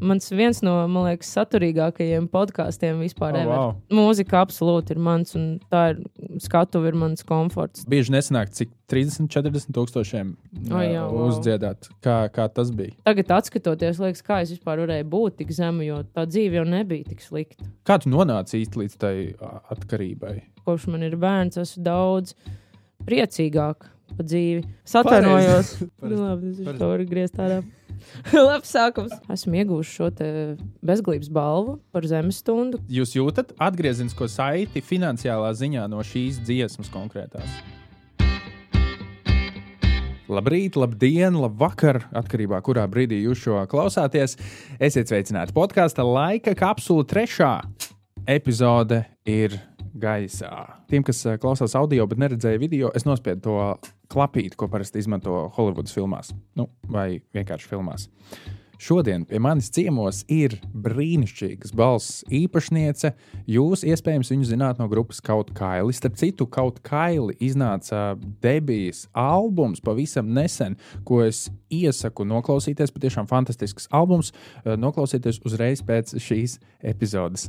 mans viens no, man liekas, saturīgākajiem podkāstiem vispār. Oh, wow. Mūzika absolūti ir mans, un tā ir skatuve, ir mans komforts. Bieži nesanāk, cik 30, 40 tūkstošiem O, jā, uh, wow. uzdziedāt. Kā, kā tas bija? Tagad, skatoties, liekas, kā es vispār varēju būt tik zemu, jo tā dzīve jau nebija tik slikta. Kā tu nonāci īsti līdz tai atkarībai? Kopš man ir bērns, esmu daudz priecīgāk par dzīvi. Es atvainojos. Pareizi. Nu, labi, tas ir griezt tādā. Labs sākums. Esmu iegūmis šo bezglības balvu par zemes stundu. Jūs jūtat atgriezenisko saiti finansiālā ziņā no šīs dziesmas konkrētās? Labrīt, labdien, labvakar, atkarībā no kurā brīdī jūs šo klausāties. Esiet sveicināti podkāstā Laika kapsula trešā epizode ir gaisā. Tiem, kas eh, klausās audio, bet neredzēja video, es nospiedu to klapīti, ko parasti izmanto Holivudas filmās, nu, vai vienkārši filmās. Šodien pie manis ciemos ir brīnišķīgas balss īpašniece. Jūs iespējams viņu zināt no grupas Kaut Kaili. Starp citu, Kaut Kaili iznāca debijas albums pavisam nesen, ko es iesaku noklausīties. Patiešām fantastisks albums. Noklausieties uzreiz pēc šīs epizodes.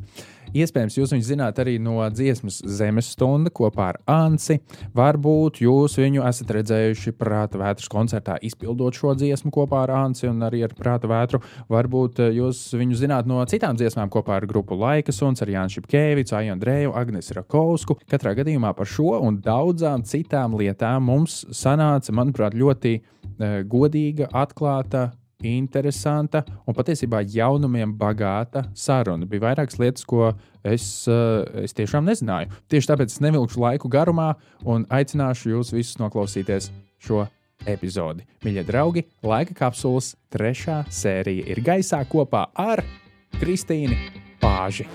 Iespējams, jūs viņu zināt arī no dziesmas Zemes stunda kopā ar Anci. Varbūt jūs viņu esat redzējuši Prāta vētras koncertā, izpildot šo dziesmu kopā ar Anci un arī ar Prāta vētru. Varbūt eh, jūs viņu zināt no citām dziesmām kopā ar grupu Laika Suns, ar Jānu Šepkevicu, Aiju Andreju, Agnesi Rakovsku. Katrā gadījumā par šo un daudzām citām lietām mums sanāca, manuprāt, ļoti eh, godīga, atklāta interesanta un patiesībā jaunumiem bagāta saruna. Bija vairākas lietas, ko es, eh, es tiešām nezināju. Tieši tāpēc es nevilkšu laiku garumā un aicināšu jūs visus noklausīties šo epizodi. Mīļie draugi, laika kapsulas trešā sērija ir gaisā kopā ar Kristīnu Pāži.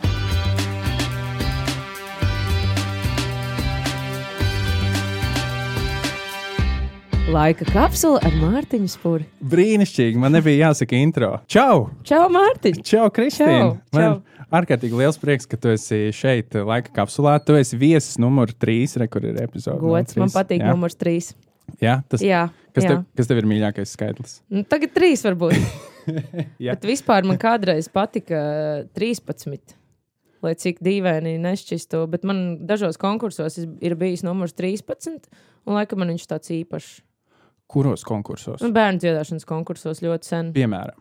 Laika kapsula ar Mārtiņu Spuri. Brīnišķīgi, man nebija jāsaka intro. Čau! Čau, Mārtiņ! Čau, Kristīna! Čau, Man ārkārtīgi liels prieks, ka tu esi šeit, laika kapsulā. Tu esi viesis numur trīs, re, kur ir epizode. Gods, man patīk Jā, numurs trīs. jā, tas, Jā, kas, jā. tev, kas tev ir mīļākais skaitlis? Nu, tagad trīs varbūt. Jā. Bet vispār man kādreiz patika uh, 13. Lai cik dīvaini nešķistu, bet man dažos konkursos ir bijis numurs 13, un laikam man viņš tāds īpašs. Kuros konkursos? Nu, bērnu dziedāšanas konkursos ļoti sen. Piemēram,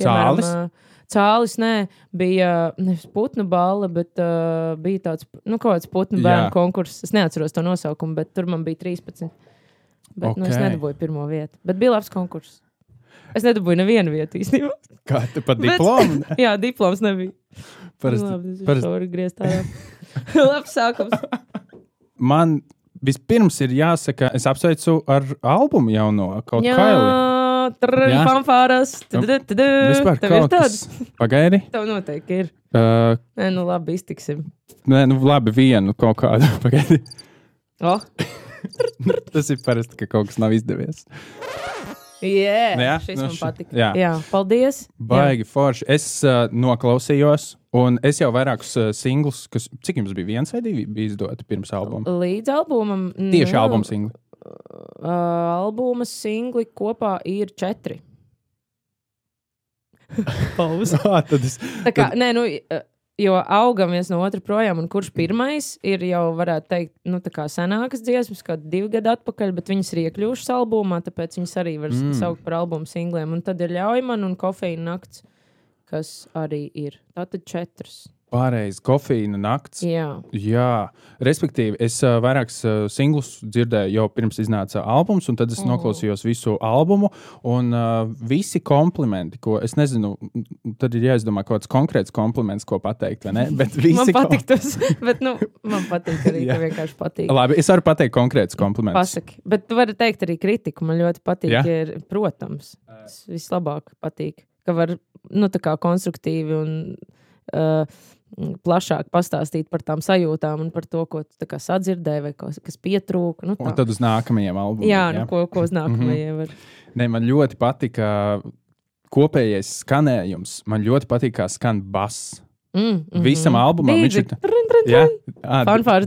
Piemēram, Cālis? Cālis, nē, bija nevis putnu balva, bet uh, bija tāds, nu, kaut kāds putnu Jā. bērnu konkurss. Es neatceros to nosaukumu, bet tur man bija 13. Bet nu, es nedabūju pirmo vietu. Bet bija labs konkurss. Es nedabūju nevienu vietu īstenībā. kā tu pat Bet- diplomu? Jā, diploms nebija. Parasti, nu, labi, tas parasti- ir griezt tādā. labs sākums. man vispirms ir jāsaka, es apsveicu ar albumu jauno kaut Jā, kā. Jā. fanfāras. Tudud. Vispār kaut kas. Pagaidi. Tev noteikti ir. Uh, Nē, nu labi, iztiksim. nē, nu labi, vienu kaut kādu. Pagaidi. Oh, Tas ir parasti, ka kaut kas nav izdevies. yeah. Jā, Šis nu man patika. jā. jā, paldies. Baigi forši. Es uh, noklausījos, un es jau vairākus uh, singlus, kas, cik jums bija viens vai divi, bija izdoti pirms albuma. Līdz albumam. Tieši nu, albuma singli. Uh, albuma singli kopā ir četri. Pauze. Ah, tad es, Tā kā, nē, nu, uh, jo augam viens no otra projām, un kurš pirmais ir jau, varētu teikt, nu, tā kā senākas dziesmas, kā divi gadi atpakaļ, bet viņas ir iekļuvušas albumā, tāpēc viņas arī var Mm. mm. saukt par albumu singliem. Un tad ir ļauj man un kofeīna nakts, kas arī ir. Tātad četras. Pareizi, kofīna nakts. Jā. Jā, respektīvi, es uh, vairākus uh, singlus dzirdēju jau pirms iznāca albums, un tad es oh. noklausījos visu albumu. Un uh, visi komplimenti, ko es nezinu, tad ir jāizdomā kaut kāds konkrēts kompliments, ko pateikt? Bet Man patīk tas, bet nu, man patīk arī, ka vienkārši patīk. Labi, es varu pateikt konkrētus komplimentus. Pasaki, bet tu vari teikt arī kritiku. Man ļoti patīk, ja ir, protams, tas vislabāk patīk, ka var nu, tā kā konstruktīvi un uh, plašāk pastāstīt par tām sajūtām un par to, ko tu sadzirdēji vai kas, kas pietrūka. Nu, Un tā. tad uz nākamajiem albumiem. Jā, nu, ko, ko uz Mhm. nākamajiem var. Ne, man ļoti patika kopējais skanējums. Man ļoti patīk, kā skan bass. Mm, mm Visam albumam viņš ir. Jā,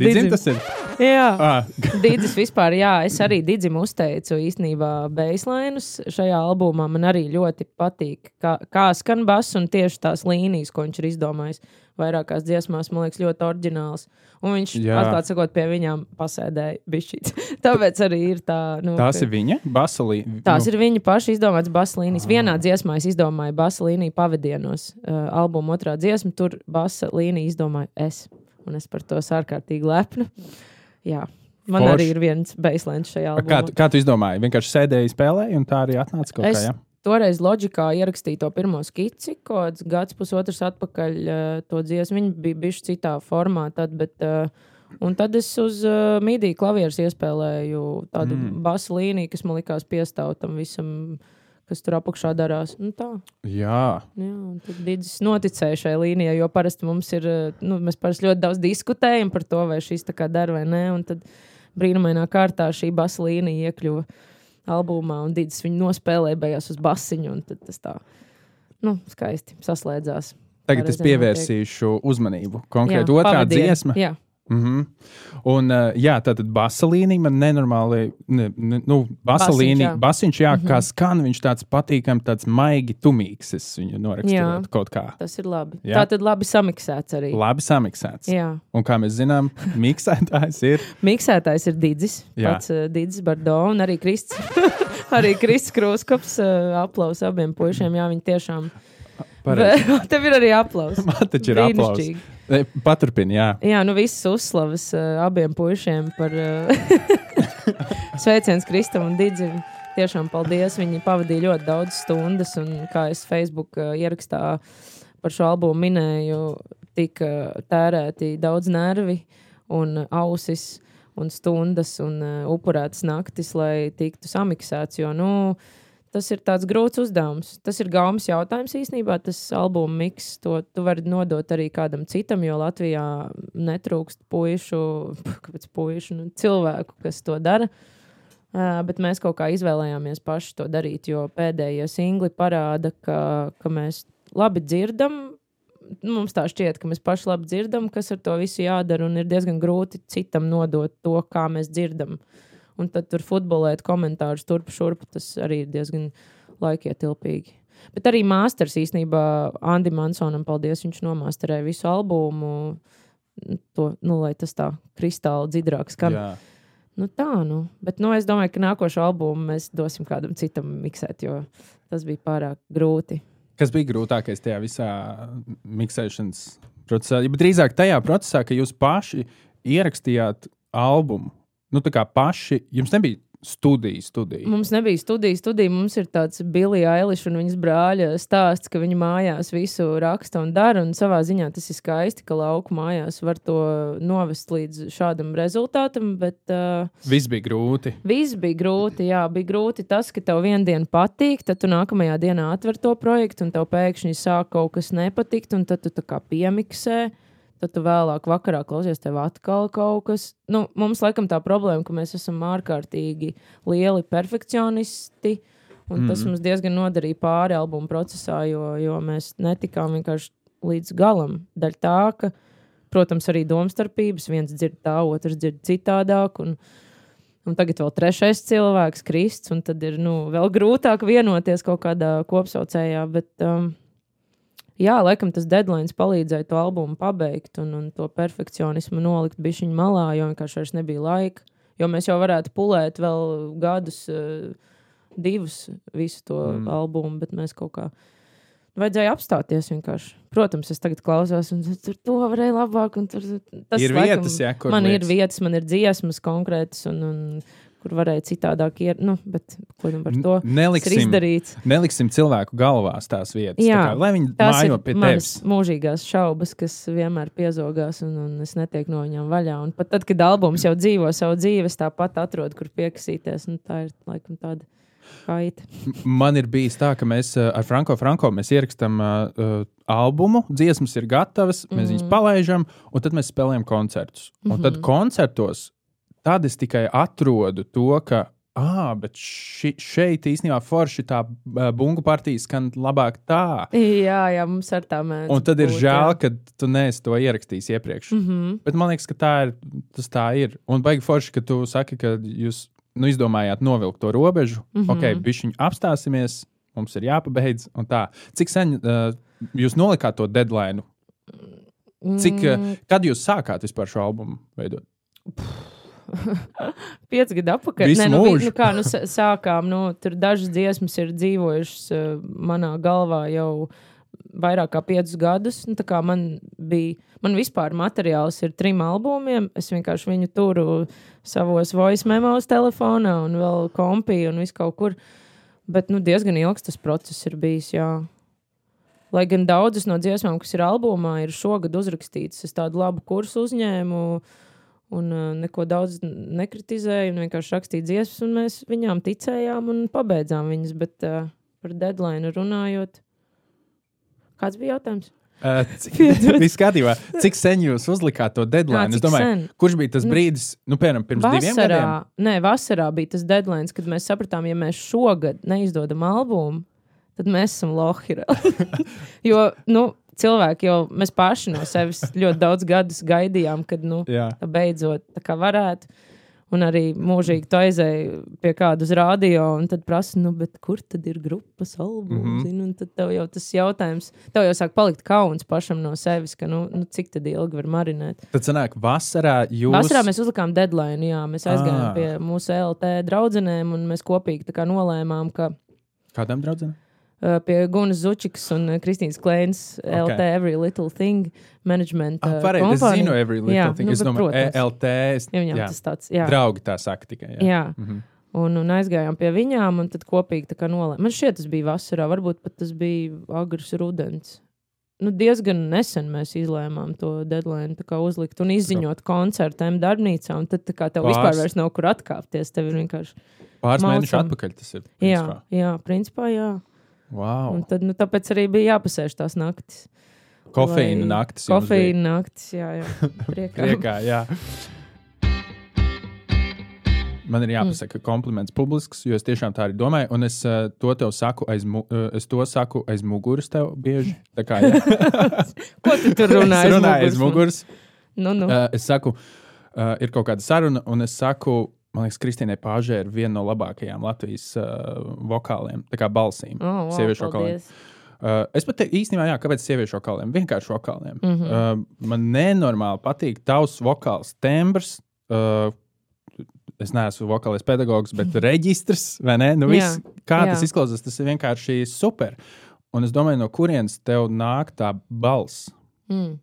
Didzim didzim. tas ir. Jā, Ah, Dīdzis vispār, jā, es arī Dīdzim uzteicu īstenībā beislainus šajā albumā. Man arī ļoti patīk, kā, kā skan bass un tieši tās līnijas, ko viņš ir izdomājis. Vairākās dziesmās, man liekas, ļoti oriģināls. Un viņš, Jā. atklāt sakot, pie viņām pasēdēja bišķīts. Tāpēc arī ir tā, nu, tās ka- ir viņa basalī. Tās nu. ir viņa paša izdomātas basa līnijas. Vienā dziesmā es izdomāju basa līniju pavadienos. Uh, albuma otrā dziesma, tur basa līniju izdomāju es. Un es par to esmu ārkārtīgi lepna. Jā. Man. Forši. arī ir viens beislēns šajā Kā, albumā. tu- kā tu izdomāji? Vienkārši sēdēji, spēlēji, un tā arī atnāca kaut Es kā. Ja? Toreiz Loģikā ierakstīju to pirmo skici, kaut kāds gads, pusotrs atpakaļ. Uh, to dziesmu viņa bija bijusi citā formā. Tad, bet, uh, un tad es uz uh, mīdiju klavierus iespēlēju tādu Mm. basu līniju, kas man likās piestāv tam visam, kas tur apakšā darās. Nu, tā. Jā, Jā, un tad Digis noticēja šai līnijai, jo parasti mums ir, nu, mēs parasti ļoti daudz diskutējam par to, vai šis tā kā dara vai nē. Un tad brīnumainā kārtā šī basa līnija iekļuva albumā, un Digis viņu nospēlēja beigās uz basiņu, un tad tas tā, nu, skaisti saslēdzās. tagad es pievērsīšu uzmanību. Konkrēti, otrā dziesma. Jā, Mm -hmm. Un, uh, jā, tā tad basa līnija man nenormāli, ne, ne, nu, basa Basiņš, jā. basiņš, jā, mm. -hmm. kā skan, viņš tāds patīkams, tāds maigi tumīgs, es viņu norakstīju Jā. kaut kā. tas ir labi. Jā. Tā tad labi samiksēts arī. Labi samiksēts. Jā. Un kā mēs zinām, miksētājs ir. Miksētājs ir Digis, pats uh, Digis Bardo un arī Krists. arī Krists Krūskops uh, aplaus abiem puišiem. Jā, viņi tiešām. Tev ir arī aplausi. Man taču ir aplausos. Brīnišķīgi. Paturpini, jā. Jā, nu visas uzslavas uh, abiem puišiem par uh, sveicienu Kristam un Digim. Tiešām paldies. Viņi pavadīja ļoti daudz stundas, un kā es Facebook uh, ierakstā par šo albumu minēju, tika tērēti daudz nervi un ausis un stundas un uh, upurētas naktis, lai tiktu samiksēts. Jo, nu, tas ir tāds grūts uzdevums. Tas ir gaumas jautājums īstenībā. Tas albuma miks, to tu vari nodot arī kādam citam, jo Latvijā netrūkst puišu, puišu nu, cilvēku, kas to dara. Uh, bet mēs kaut kā izvēlējāmies paši to darīt, jo pēdējie singli parāda, ka, ka mēs labi dzirdam. Mums tā šķiet, ka mēs paši labi dzirdam, kas ar to visu jādara, un ir diezgan grūti citam nodot to, kā mēs dzirdam. Un tad tur futbolēt komentārus turp šurp, tas arī ir diezgan laikietilpīgi. Bet arī mākslinieks īstenībā Andim Mansonam, paldies, viņš nomāsterēja visu albumu. To, nu, lai tas tā kristāli dzirdāk skan. jā. Nu, tā, nu. Bet nu, es domāju, ka nākošo albumu mēs dosim kādam citam miksēt, jo tas bija pārāk grūti. Kas bija grūtākais tajā visā miksēšanas procesā? Ja drīzāk tajā procesā, ka jūs paši ierakstījāt albumu. Nu, tā kā paši, jums nebija studija, studija. Mums nebija studijas, studija. Mums ir tāds Bilija Eiliša un viņas brāļa stāsts, ka viņa mājās visu raksta un dara. Un savā ziņā tas ir skaisti, ka lauku mājās var to novest līdz šādam rezultātam. Bet uh, Viss bija grūti. Viss bija grūti, jā, bija grūti tas, ka tev vienā dienā patīk, tad tu nākamajā dienā atver to projektu, un tev pēkšņi sāk kaut kas nepatikt, un tad tu tā kā piemiksē. Tad tu vēlāk vakarā klausies, tev atkal kaut kas. Nu, mums laikam tā problēma, ka mēs esam ārkārtīgi lieli perfekcionisti. Un tas Mhm. mums diezgan nodarīja pāri albuma procesā, jo, jo mēs netikām vienkārši līdz galam. Daļai tā, ka, protams, arī domstarpības, viens dzird tā, otrs dzird citādāk. Un, Un tagad vēl trešais cilvēks, Krists, un tad ir nu, vēl grūtāk vienoties kaut kādā kopsaucējā. Bet, um, jā, laikam tas deadline palīdzēja to albumu pabeigt un, un to perfekcionismu nolikt bišķiņu malā, jo vienkārši vairs nebija laika. Jo mēs jau varētu pulēt vēl gadus, uh, divus visu to Mm. albumu, bet mēs kaut kā. Vajadzēja apstāties vienkārši. Protams, es tagad klausos, un tur to varēja labāk. Tur, tas, ir laikam, vietas, ja, kur man lietas. ir vietas, man ir dziesmas konkrētas, un, un kur varēja citādāk iet. Nu, bet, ko nu par to? Neliksim, izdarīts. neliksim cilvēku galvās tās vietas. Jā, tā kā, lai viņi mājo pie tevis. mūžīgās šaubas, kas vienmēr piezogās, un, un es netieku no viņām vaļā. Un pat tad, kad albums jau dzīvo savu dzīvi, es tāpat atrodu, kur piekasīties. un Tā ir laikam tāda kaita. Man ir bijis tā, ka mēs uh, ar Franko Franko mēs ierakstām uh, uh, albumu, dziesmas ir gatavas, mēs mm. viņus Mhm. palaidām, un tad mēs spēlējam koncertus. Mm -hmm. Un tad Mhm. koncertos tad es tikai atrodu to, ka ah, bet ši, šeit īstenībā forši tā bungu partija skan labāk tā. Jā, jā, mums ar tā mēdz. Un tad ir būt, žēl, jā. ka tu neesi to ierakstījis iepriekš. Mm. -hmm. Bet man liekas, ka tā ir. Tas tā ir. Un baigi forši, ka tu saki, ka jūs nu, izdomājāt novilkt to robežu. Mm. -hmm. Ok, bišķiņi apstāsimies, mums ir jāpabeidz. un tā. Cik sen uh, jūs nolikāt to deadline? Cik, uh, kad jūs sākāt vispār šo albumu veidot? Pieci gadi atpakaļ. Visu Nē, nu, mūžu. nu, kā nu, sākām, nu, tur dažas dziesmas ir dzīvojušas uh, manā galvā jau vairāk kā piecus gadus. Nu, man bija, man vispār materiāls ir trim albumiem. Es vienkārši viņu turu savos voice memos telefonā un vēl kompī un vis kaut kur. Bet nu, diezgan ilgs tas process ir bijis. Jā. Lai gan daudzas no dziesmām, kas ir albumā, ir šogad uzrakstītas, es tādu labu kursu uzņēmu un uh, neko daudz n- nekritizēju, un vienkārši rakstīju dziesmas, un mēs viņām ticējām un pabeidzām viņas. Bet uh, par deadline runājot, kāds bija jautājums? Uh, cik, viss kārtībā. Cik sen jūs uzlikāt to deadline? cik es domāju, sen? kurš bija tas Nu, brīdis, nu, piemēram, pirms diviem gadiem? Vasarā, nē, vasarā bija tas deadline, kad mēs sapratām, ja mēs šogad neizdodam albumu, tad mēs esam lohi. jo nu, cilvēki jau mēs paši no sevis ļoti daudz gadus gaidījām, kad nu, Jā. tā beidzot tā kā varētu. Un arī mūžīgi tu aizēji pie kāda uz rādio, un tad prasa, nu, kur tad ir grupas albums? Mm. -hmm. Un tad tev jau tas jautājums, tev jau sāk palikt kauns pašam no sevis, ka, nu, nu cik tad ilgi var marinēt. Tad sanāk, vasarā jūs. Vasarā mēs uzlikām deadline, jā, mēs aizgājām Ah. pie mūsu LT draudzenēm, un mēs kopīgi tā kā nolēmām, ka Kādam draugam? Uh, pie Gunas Zučikas un uh, Kristīnas Klēnas LT Every Little Thing management Ah, uh, pareizi, es zinu, every little Jā, thing. nu, es domāju, protams. ELT. Es, Ja viņam jā. tas tāds, jā. Draugi tā saka tikai. Jā. jā. Mhm. Un, un aizgājām pie viņām, un tad kopīgi nolēmām. Man šķiet, tas bija vasarā, varbūt pat tas bija agrs rudens. Nu, diezgan nesen mēs izlēmām to deadline uzlikt un izziņot koncertiem darbnīcā. Tad kā tev Pāris- vispār vairs nav kur atkāpties. Tev ir vienkārši. Pāris mēnešus atpakaļ tas ir. Jā, principā. jā, principā jā. Wow. Un tad, nu, tāpēc arī bija jāpasēž tās naktis. Kofeīna lai- naktis. Kofeīna naktis, jā, jā. Priekā. Priekā, jā. Man ir jāpasaka kompliments publisks, jo es tiešām tā arī domāju, un es uh, to tev saku aiz, mu, uh, es to saku aiz muguras tev bieži. Kā. Ko tu tur runā? es runāju aiz muguras. Nu, nu. Uh, es saku, uh, ir kaut kāda saruna, un es saku, man liekas, Kristīnai Pāžē ir viena no labākajām Latvijas uh, vokāliem, tā kā balsīm. oh, wow, sieviešu paldies. Uh, es pat teiktu, īstenībā, jā, kāpēc sieviešu vokāliem? Vienkārši vokāliem. Mm. -hmm. uh, man nenormāli patīk tavs vokāls tembrs. Uh, es neesmu vokālais pedagogs, bet reģistrs, vai ne? Nu, viss, kā jā. tas izklausās, tas ir vienkārši super. Un es domāju, no kurienes tev nāk tā balss? Mm.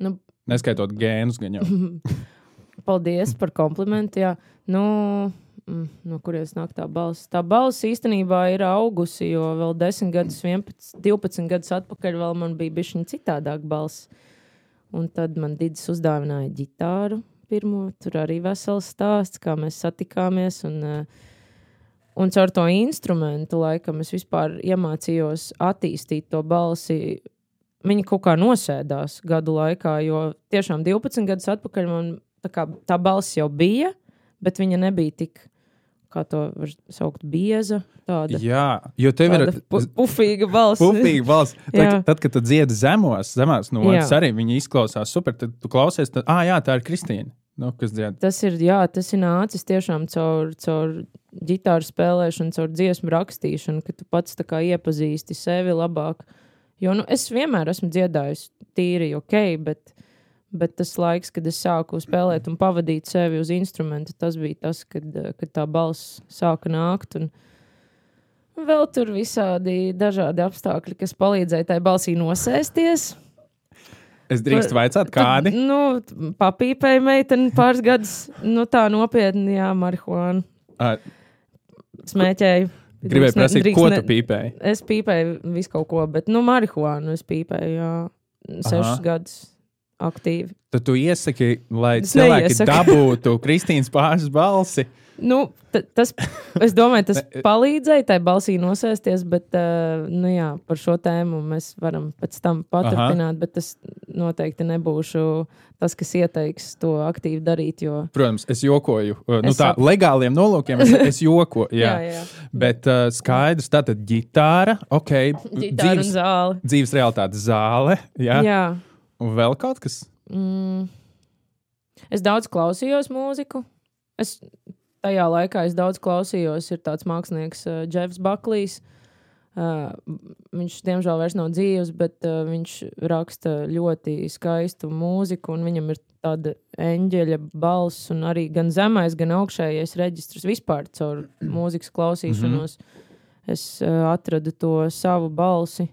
Nu, Neskaitot gēnus, gan jau. paldies par komplimentu. Jā. Nu, mm, no kurienes nāk tā balss? Tā balss īstenībā ir augusi, jo vēl 10 gadus, 11, 12 gadus atpakaļ man bija bišķiņa citādāk balss. Un tad man Digis uzdāvināja ģitāru pirmo. Tur arī vesels stāsts, kā mēs satikāmies. Un, eh, un caur to instrumentu laikam es vispār iemācījos attīstīt to balsi. Viņa kaut kā nosēdās gadu laikā, jo tiešām 12 gadus atpakaļ man tā, kā, tā balss jau bija, bet viņa nebija tik, kā to var saukt, bieza. Tāda, Jā, jo tev ir pu pufīga balss. Pufīga balss. Tad, tad, kad tu dziedi zemos, zemās Jā. arī viņi izklausās super. Tad tu klausies, tad, ah, jā, tā ir Kristīna. Nu? Tas ir, jā, tas ir nācis tiešām caur, caur ģitāru spēlēšanu, caur dziesmu rakstīšanu, ka tu pats iepazīsti sevi labāk. Jo nu, es vienmēr esmu dziedājis tīri ok, bet, bet tas laiks, kad es sāku spēlēt un pavadīt sevi uz instrumenta, tas bija tas, kad, eh, kad tā balss sāka nākt. Un, Vēl tur visādi dažādi apstākļi, kas palīdzēja tai balsī nosēsties. Es drīkstu vaicāt, kādi? Tad, nu, papīpēja meitene pāris gadus, nu tā nopietni, jā, marihuānu Ā, smēķēju. Gribēju Drīkst ne- prasīt, drīkst ko ne- tu pīpēji? Es pīpēju visu kaut ko, bet, nu, marihuānu es pīpēju, jā, sešus Aha. gadus aktīvi. Tad tu iesaki, lai Es cilvēki neiesaku. dabūtu Kristīnas pāris balsi. nu, ta- tas, es domāju, tas palīdzēja tai balsī nosēsties, bet uh, nu, jā, par šo tēmu mēs varam pēc tam paturpināt. Bet es noteikti nebūšu tas, kas ieteiks to aktīvi darīt. Jo, Protams, es jokoju. Uh, Nu, Es tā saprotu. legāliem nolūkiem es, es jokoju. Jā. jā, jā. Bet uh, skaidrs, tā tad ģitāra, ok. Ģitāra un dzīves, zāle. dzīves realitāte zāle. Jā. Jā. Un vēl kaut kas. Mm. Es daudz klausījos mūziku. Es, tajā laikā es daudz klausījos. Ir tāds mākslinieks, uh, Jeffs Baklijs. Uh, viņš, diemžēl, vairs nav dzīves, bet uh, viņš raksta ļoti skaistu mūziku, un viņam ir tāda eņģeļa balss, un arī gan zemais, gan augšējais reģistrs vispār caur mūzikas klausīšanos. Mm -hmm. Es uh, atradu to savu balsi.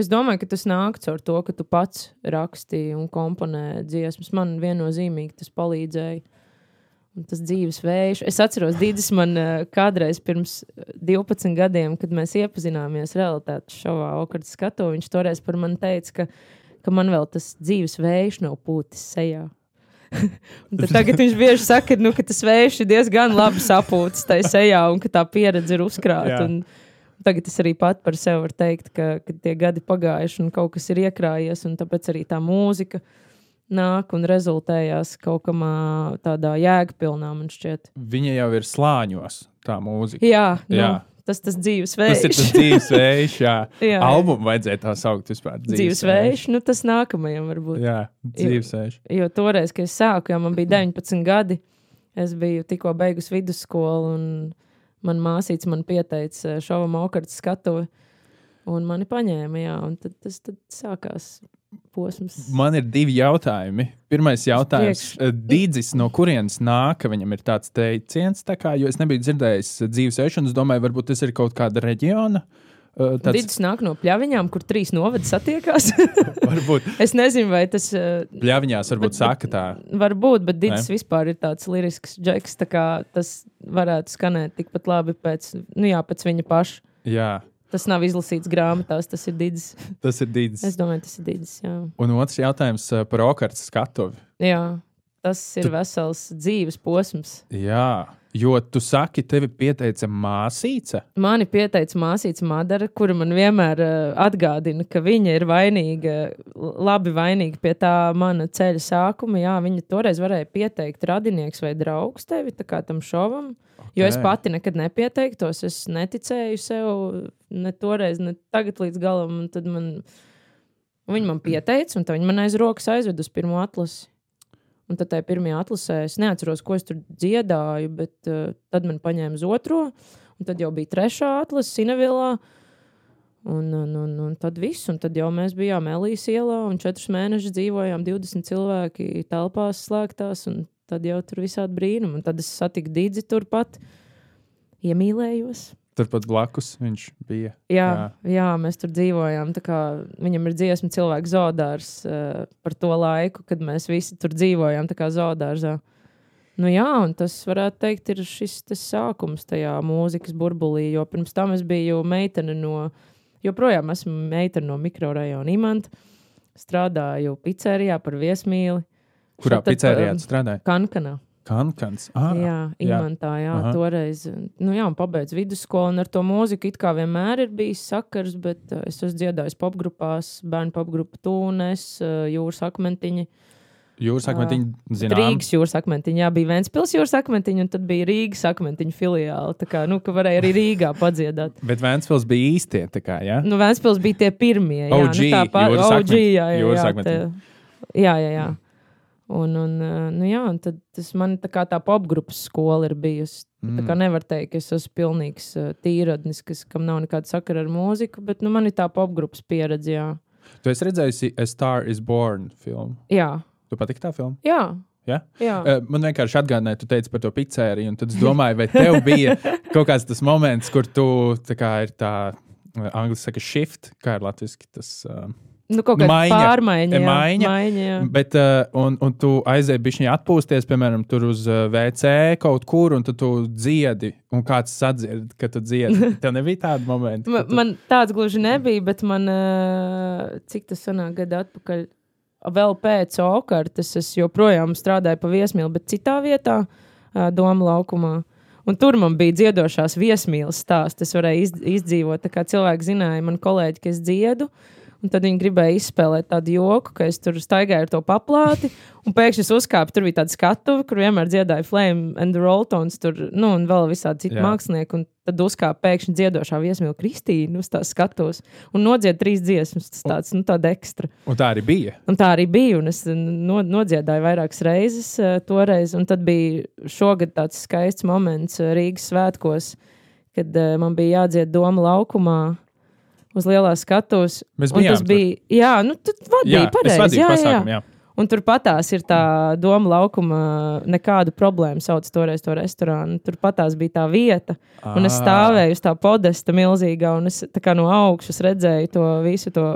Es domāju, ka tas nāk caur to, ka tu pats rakstīji un komponēji dziesmas. Man viennozīmīgi tas palīdzēja. Un tas dzīves vējš. Es atceros, Dīdis man uh, kādreiz pirms 12 gadiem, kad mēs iepazināmies realitātes šovā, Okards skatu, viņš toreiz par mani teica, ka, ka man vēl tas dzīves vējš nav pūtis sejā. Tagad viņš bieži saka, nu, ka tas vējš ir diezgan labi sapūtis tajā sejā un ka tā pieredze ir uzkrāta. Tagad es arī pat par sevi varu teikt, ka, ka tie gadi pagājuši un kaut kas ir iekrājies, un tāpēc arī tā mūzika nāk un rezultējās kaut kamā tādā jēgpilnā, man šķiet. Viņa jau ir slāņos, tā mūzika. Jā, nu, Jā. tas tas dzīves vējš. Tas ir tas dzīves vējš, jā. Jā. Albumu vajadzēja tā saukt vispār. dzīves vējš, nu tas nākamajam varbūt. Jā, dzīves vējš. Jo toreiz, kad es sāku, jau man bija 19 gadi, es biju tikko beigusi vidusskolu, un man māsīca man pieteica šovam aukartas skatuvi, un mani paņēma, jā, un tad tas tad sākās posms. Man ir divi jautājumi. Pirmais jautājums. eh, Dīdzis, no kurienes nāk, viņam ir tāds teiciens, tā kā, jo es nebiju dzirdējis eh, dzīves es domāju, varbūt tas ir kaut kāda reģiona. eh, Tāds, Dīdis nāk no pļaviņām, kur trīs novadi satiekās. varbūt es nezinu, vai tas uh, pļaviņās, varbūt Bet- saka tā. var būt, bet Ne? vispār ir tāds lirisks džeks, tā kā tas varētu skanēt tikpat labi pēc, nu jā, pēc viņa paša. Jā, Tas nav izlasīts grāmatās, tas ir Dīdis. tas ir Dīdzis. Es domāju, tas ir jā. Un otrs jautājums eh, par okartas skatuvi. Jā, tas ir vesels dzīves posms. Jā, jo tu saki, tevi pieteica māsīca. Mani pieteica māsīca Madara, kura man vienmēr uh, atgādina, ka viņa ir vainīga, labi vainīga pie tā mana ceļa sākuma. Jā, viņa toreiz varēja pieteikt radinieks vai draugs tevi tā tam šovam. Jo es pati nekad nepieteiktos, es neticēju sev, ne toreiz, ne tagad līdz galam. Tad man, viņa man pieteica, un tad viņa man aiz rokas aizved uz pirmo atlasi. Un tad tajā pirmajā atlasē es neatceros, ko es tur dziedāju, bet uh, tad man paņēma uz otro, un tad jau bija trešā atlase Sinavilā. Un, un, un, un tad viss, un tad jau mēs bijām Elīzes ielā, un četrus mēnešus dzīvojām 20 cilvēki telpās slēgtās, un tad jau tur visādi brīnumi. Un tad es satiku Dīdzi turpat, iemīlējos. Turpat blakus viņš bija. Jā, jā. jā, mēs tur dzīvojām. Viņam ir dziesma, cilvēks zodārs uh, par to laiku, kad mēs visi tur dzīvojām, tā kā zodārzā. Nu, jā, un tas varētu teikt, ir šis sākums tajā mūzikas burbulī. Jo pirms tam es biju meitene no, joprojām esmu meitene no mikrorajona Imanta. Strādāju pizzerijā par viesmīli. Kurā Šeit tad, pizzērijā um, tu strādāji? Kankanā. Kankans. Ah, Jā, jā. imantā, jā, Aha. toreiz. Nu, jā, un pabeidz vidusskolu, un ar to mūziku it kā vienmēr ir bijis sakars, bet uh, es esmu dziedājis popgrupās, bērnu popgrupu Tūnes, uh, Jūras akmentiņi. Jūs sakat, viņi zinām. Rīgas jūras akmentiņi, jā, bija Ventspils jūras akmentiņi, un tad bija Rīgas akmentiņu filiāli. Tā kā, nu, ka varēja arī Rīgā padziedāt. Bet Vēnspils bija īstie, tā kā, jā? Nu, Ventspils bija tie pirmie. Jā, OG, nu, tāpat, jūras OG, jā, jā, jūras jā, te- jā, jā, jā. Un, un, uh, nu, jā, un tas man tā kā tā popgrupas skola ir bijusi. Mm. Tā kā nevar teikt, ka es esmu pilnīgs uh, tīradnis, kas, kam nav nekāda sakara ar mūziku, bet nu, man ir tā popgrupas pieredze. Jā, Tu esi redzējusi A Star is Born filmu. jā. Tu patīk tā filma? jā. Jā? jā. Uh, Man vienkārši atgādināja, tu teici par to pizzēriju, un tad es domāju, vai tev bija kaut kāds tas moments, kur tu tā kā ir tā, angļu saka, shift, kā ir latviski tas. Uh, Nu, kaut kāda Maiņa. pārmaiņa. Jā, Maiņa. maiņa jā. Bet, uh, un, un tu aizēji bišķiņā atpūsties, piemēram, tur uz uh, WC kaut kur, un tu, tu dziedi, un kāds sadzird, ka tu dziedi. Tev nebija tāda momenta. Ma- ka tu- Man tāds gluži nebija, bet man, uh, cik tas sanāk gadu atpakaļ, vēl pēc okartas es joprojām strādāju pa viesmīlu, bet citā vietā, uh, Doma laukumā. Un tur man bija dziedošās viesmīlas stāsts. Es varēju iz, izdzīvot, tā kā cilvēki zināja, man kolēģi, ka es dziedu. Un tad viņi gribēja izspēlēt tādu joku, ka es tur staigāju ar to paplāti. Un pēkšņi es uzkāpu, tur bija tāda skatuve, kur vienmēr dziedāja Flame and the Roltons, tur, nu, un vēl visādi citi Jā. mākslinieki. Un tad uzkāpa pēkšņi dziedošā viesmīla Kristīna uz tās skatuves un nodzied trīs dziesmas. Tas tāds, nu, tāda ekstra. Un tā arī bija. Un tā arī bija. Un es no, nodziedāju vairākas reizes uh, toreiz. Un tad bija šogad tāds skaists moments uh, Rīgas svētkos, kad uh, man bija jādzied Doma laukumā. Uz lielās skatuves. Mēs bijām tur. bija. Jā, nu, tu vadīji Jā, pareizi. Jā, jā. pasākumu, jā. Un turpatās ir tā doma laukuma, nekādu problēmu sauc toreiz to restorānu. Turpatās bija tā vieta, un es Ā. stāvēju uz tā podesta milzīgā, un es tā kā no augšas redzēju to visu to,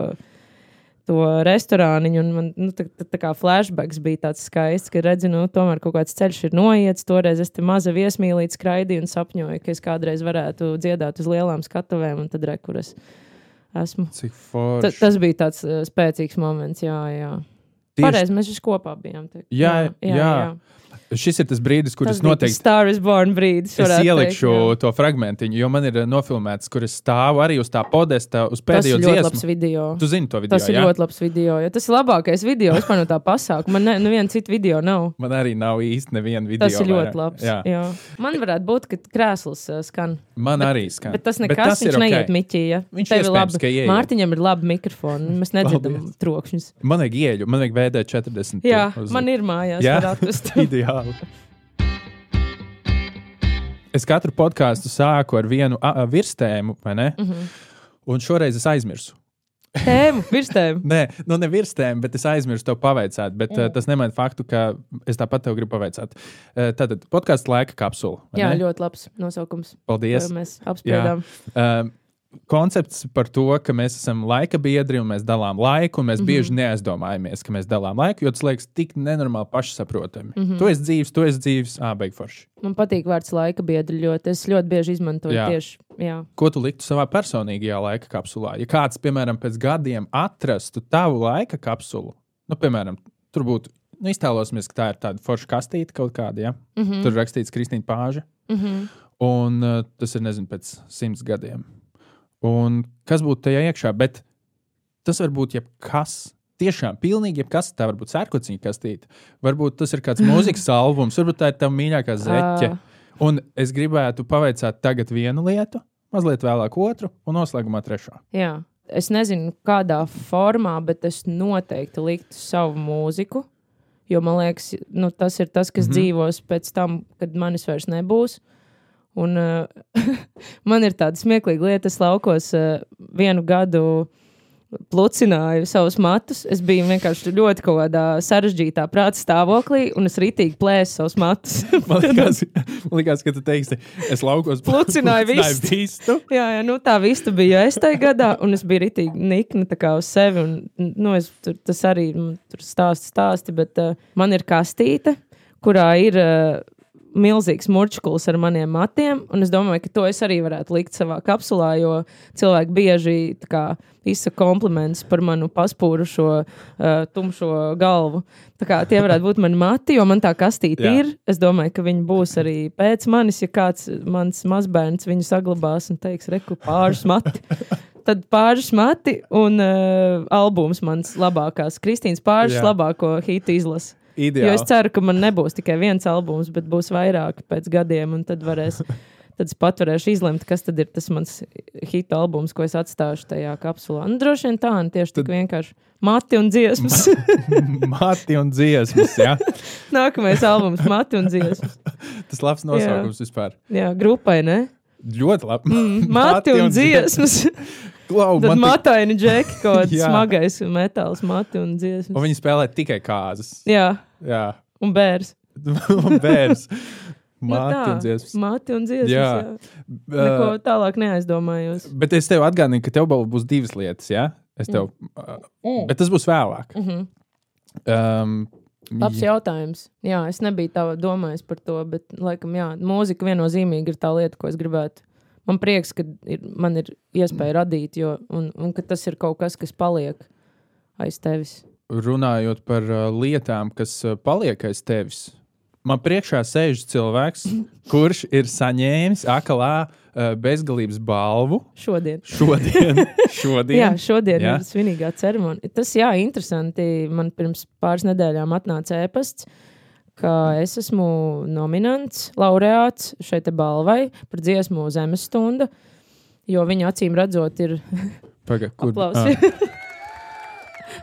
to restorāniņu, un man nu, tā, tā, kā flashbacks bija tāds skaists, ka redzi, nu, tomēr kaut kāds ceļš ir noiets. Toreiz es te maza viesmīlīte skraidīju un sapņoju, ka es kādreiz varētu dziedāt uz lielām skatuvēm, un tad rekuras esmu. Cik Ta, forši. tas bija tāds uh, spēcīgs moments, jā, jā. Tieši- Pareizi, mēs visi kopā bijām. Te. Jā, jā. Šis ir tas brīdis, kur Tas es tas noteikti Star is Born brīdis. Es ielikšu teikt, to fragmentiņu, jo man ir uh, nofilmēts, kur es stāvu arī uz tā podesta, uz Tas pēdējo ir ļoti labs dziesmu. video. Tu zini to video, Tas ir jā? ļoti labs video. Jo tas ir labākais video vispār no tā pasākuma. Man ne- neviena cita video nav. Man arī nav īsti neviena video. Tas ir ļoti labs. Jā. Jā. Man varētu būt, ka krēsls uh, skan. Man Bet- arī skan. Bet tas nekas, tas viņš ir neiet miķī. Ja? Viņš Tev ir labi. Mārtiņam ir labi mikrofoni. Mēs nedzirdam trokšņus. Man vajag ieeju, man vajag VD 40. Jā, man ir mājās. Jā? var atrast. Ideāli. Es katru podkāstu sāku ar vienu virstēmu, vai ne? Mm. -hmm. Un šoreiz es aizmirsu. Tēmu, virstēmu. Nē, nu ne virstēm, bet es aizmirsu to pavaicāt. Bet mm. uh, tas nemaina faktu, ka es tāpat tev gribu pavaicāt. Uh, tātad podkāstu laika kapsula. Jā, ne? ļoti labs nosaukums. Paldies. Mēs apspriedām. Uh, koncepts par to, ka mēs esam laika biedri un mēs dalām laiku, un mēs mm -hmm. bieži neaizdomājamies, ka mēs dalām laiku, jo tas liekas tik nenormāli pašsaprotami. Mm -hmm. Tu esi dzīves, tu esi dzīves, ah, beig forši. Man patīk vārds laika biedri ļoti. Es ļoti bieži izmantoju Jā. tieši. Jā. Ko tu liktu savā personīgajā laika kapsulā? Ja kāds, piemēram, pēc gadiem atrastu tavu laika kapsulu, nu, piemēram, tur būtu, nu, iztēlosimies, ka tā ir tāda forša kastīte kaut kāda, ja? mm -hmm. tur rakstīts Kristīna Pāža, Mm -hmm. un uh, tas ir, nezinu, pēc simts gadiem. Un kas būtu tajā iekšā? Bet tas var būt jebkas. Tiešām, pilnīgi jebkas. Tā var būt sērkociņa kastīte. Varbūt tas ir kāds mūzikas albums, varbūt tā ir tā mīļākā zeķe. Un es gribētu pavaicāt tagad vienu lietu, mazliet vēlāk otru, un noslēgumā trešo. Jā. Es nezinu, kādā formā, bet es noteikti liktu savu mūziku. Jo man liekas, nu, tas ir tas, kas mm. -hmm. dzīvos pēc tam, kad manis vairs nebūs. Un, uh, man ir tāda smieklīga lieta, es laukos uh, vienu gadu plucināju savus matus. Es biju vienkārši ļoti kaut kādā sarežģītā prāta stāvoklī, un es ritīgi plēsu savus matus. Man liekas, man liekas ka tu teiksi, es laukos Plucināju vistu. vistu. Jā, jā, nu tā vista bija es tajā gadā, un es biju rītīgi nikna tā kā uz sevi. Un, nu, es, tur, tas arī tur stāsti, stāsti, bet uh, man ir kastīte, kurā ir uh, milzīgs murčkulis ar maniem matiem, un es domāju, ka to es arī varētu likt savā kapsulā, jo cilvēki bieži kā izsaka komplimentus par manu paspūrušo, uh, tumšo galvu. Tā kā tie varētu būt mani mati, jo man tā kastīte ir. Es domāju, ka viņi būs arī pēc manis, ja kāds mans mazbērns viņu saglabās un teiks, reku pāris mati. Tad pāris mati un uh, albums mans labākās. Kristīnas pāris Jā. labāko hitu izlasa. Jo Ideāli. es ceru, ka man nebūs tikai viens albums, bet būs vairāk pēc gadiem, un tad varēs. Tad es pat varēšu izlemt, kas tad ir tas mans hita albums, ko es atstāšu tajā kapsulā. Nu, droši vien tā, un tieši tad... tik vienkārši mati un dziesmas. Mati un dziesmas. Jā. Nākamais albums - mati un dziesmas. Tas labs nosaukums vispār. Jā, grupai, ne? Ļoti labi. Mm, mati un dziesmas. Klau, Tad man tik- mataini džeki, kaut kāds Jā. smagais metāls, mati un Un dziesmas. viņi spēlē tikai kāzas. Jā, Jā, un bērs. un bērns. Nu Mati tā, un dziesmas. Mati un dziesmas. Jā. Jā. Neko Uh, tālāk neaizdomājos. bet es tev atgādinu, ka tev būs divas lietas. Ja? Es tev, uh, Mm. bet tas būs vēlāk. Mm -hmm. Um, Labs jautājums. Jā, es nebiju tā domājis par to, bet, laikam, jā, mūzika viennozīmīgi ir tā lieta, ko es gribētu. Man prieks, ka ir, man ir iespēja radīt, jo, un, un ka tas ir kaut kas, kas paliek aiz tevis. runājot par uh, lietām, kas uh, paliek aiz tevis, man priekšā sēž cilvēks, kurš ir saņēmis akalā uh, bezgalības balvu Šodien. šodien. šodien. Jā, šodien Jā. ir svinīgā ceremonija. Tas, jā, interesanti. Man pirms pāris nedēļām atnāca ēpasts, ka es esmu nominants, laureāts šai balvai par dziesmu Zemes stunda, jo viņa acīm redzot ir Paga, kur, aplausi. ah,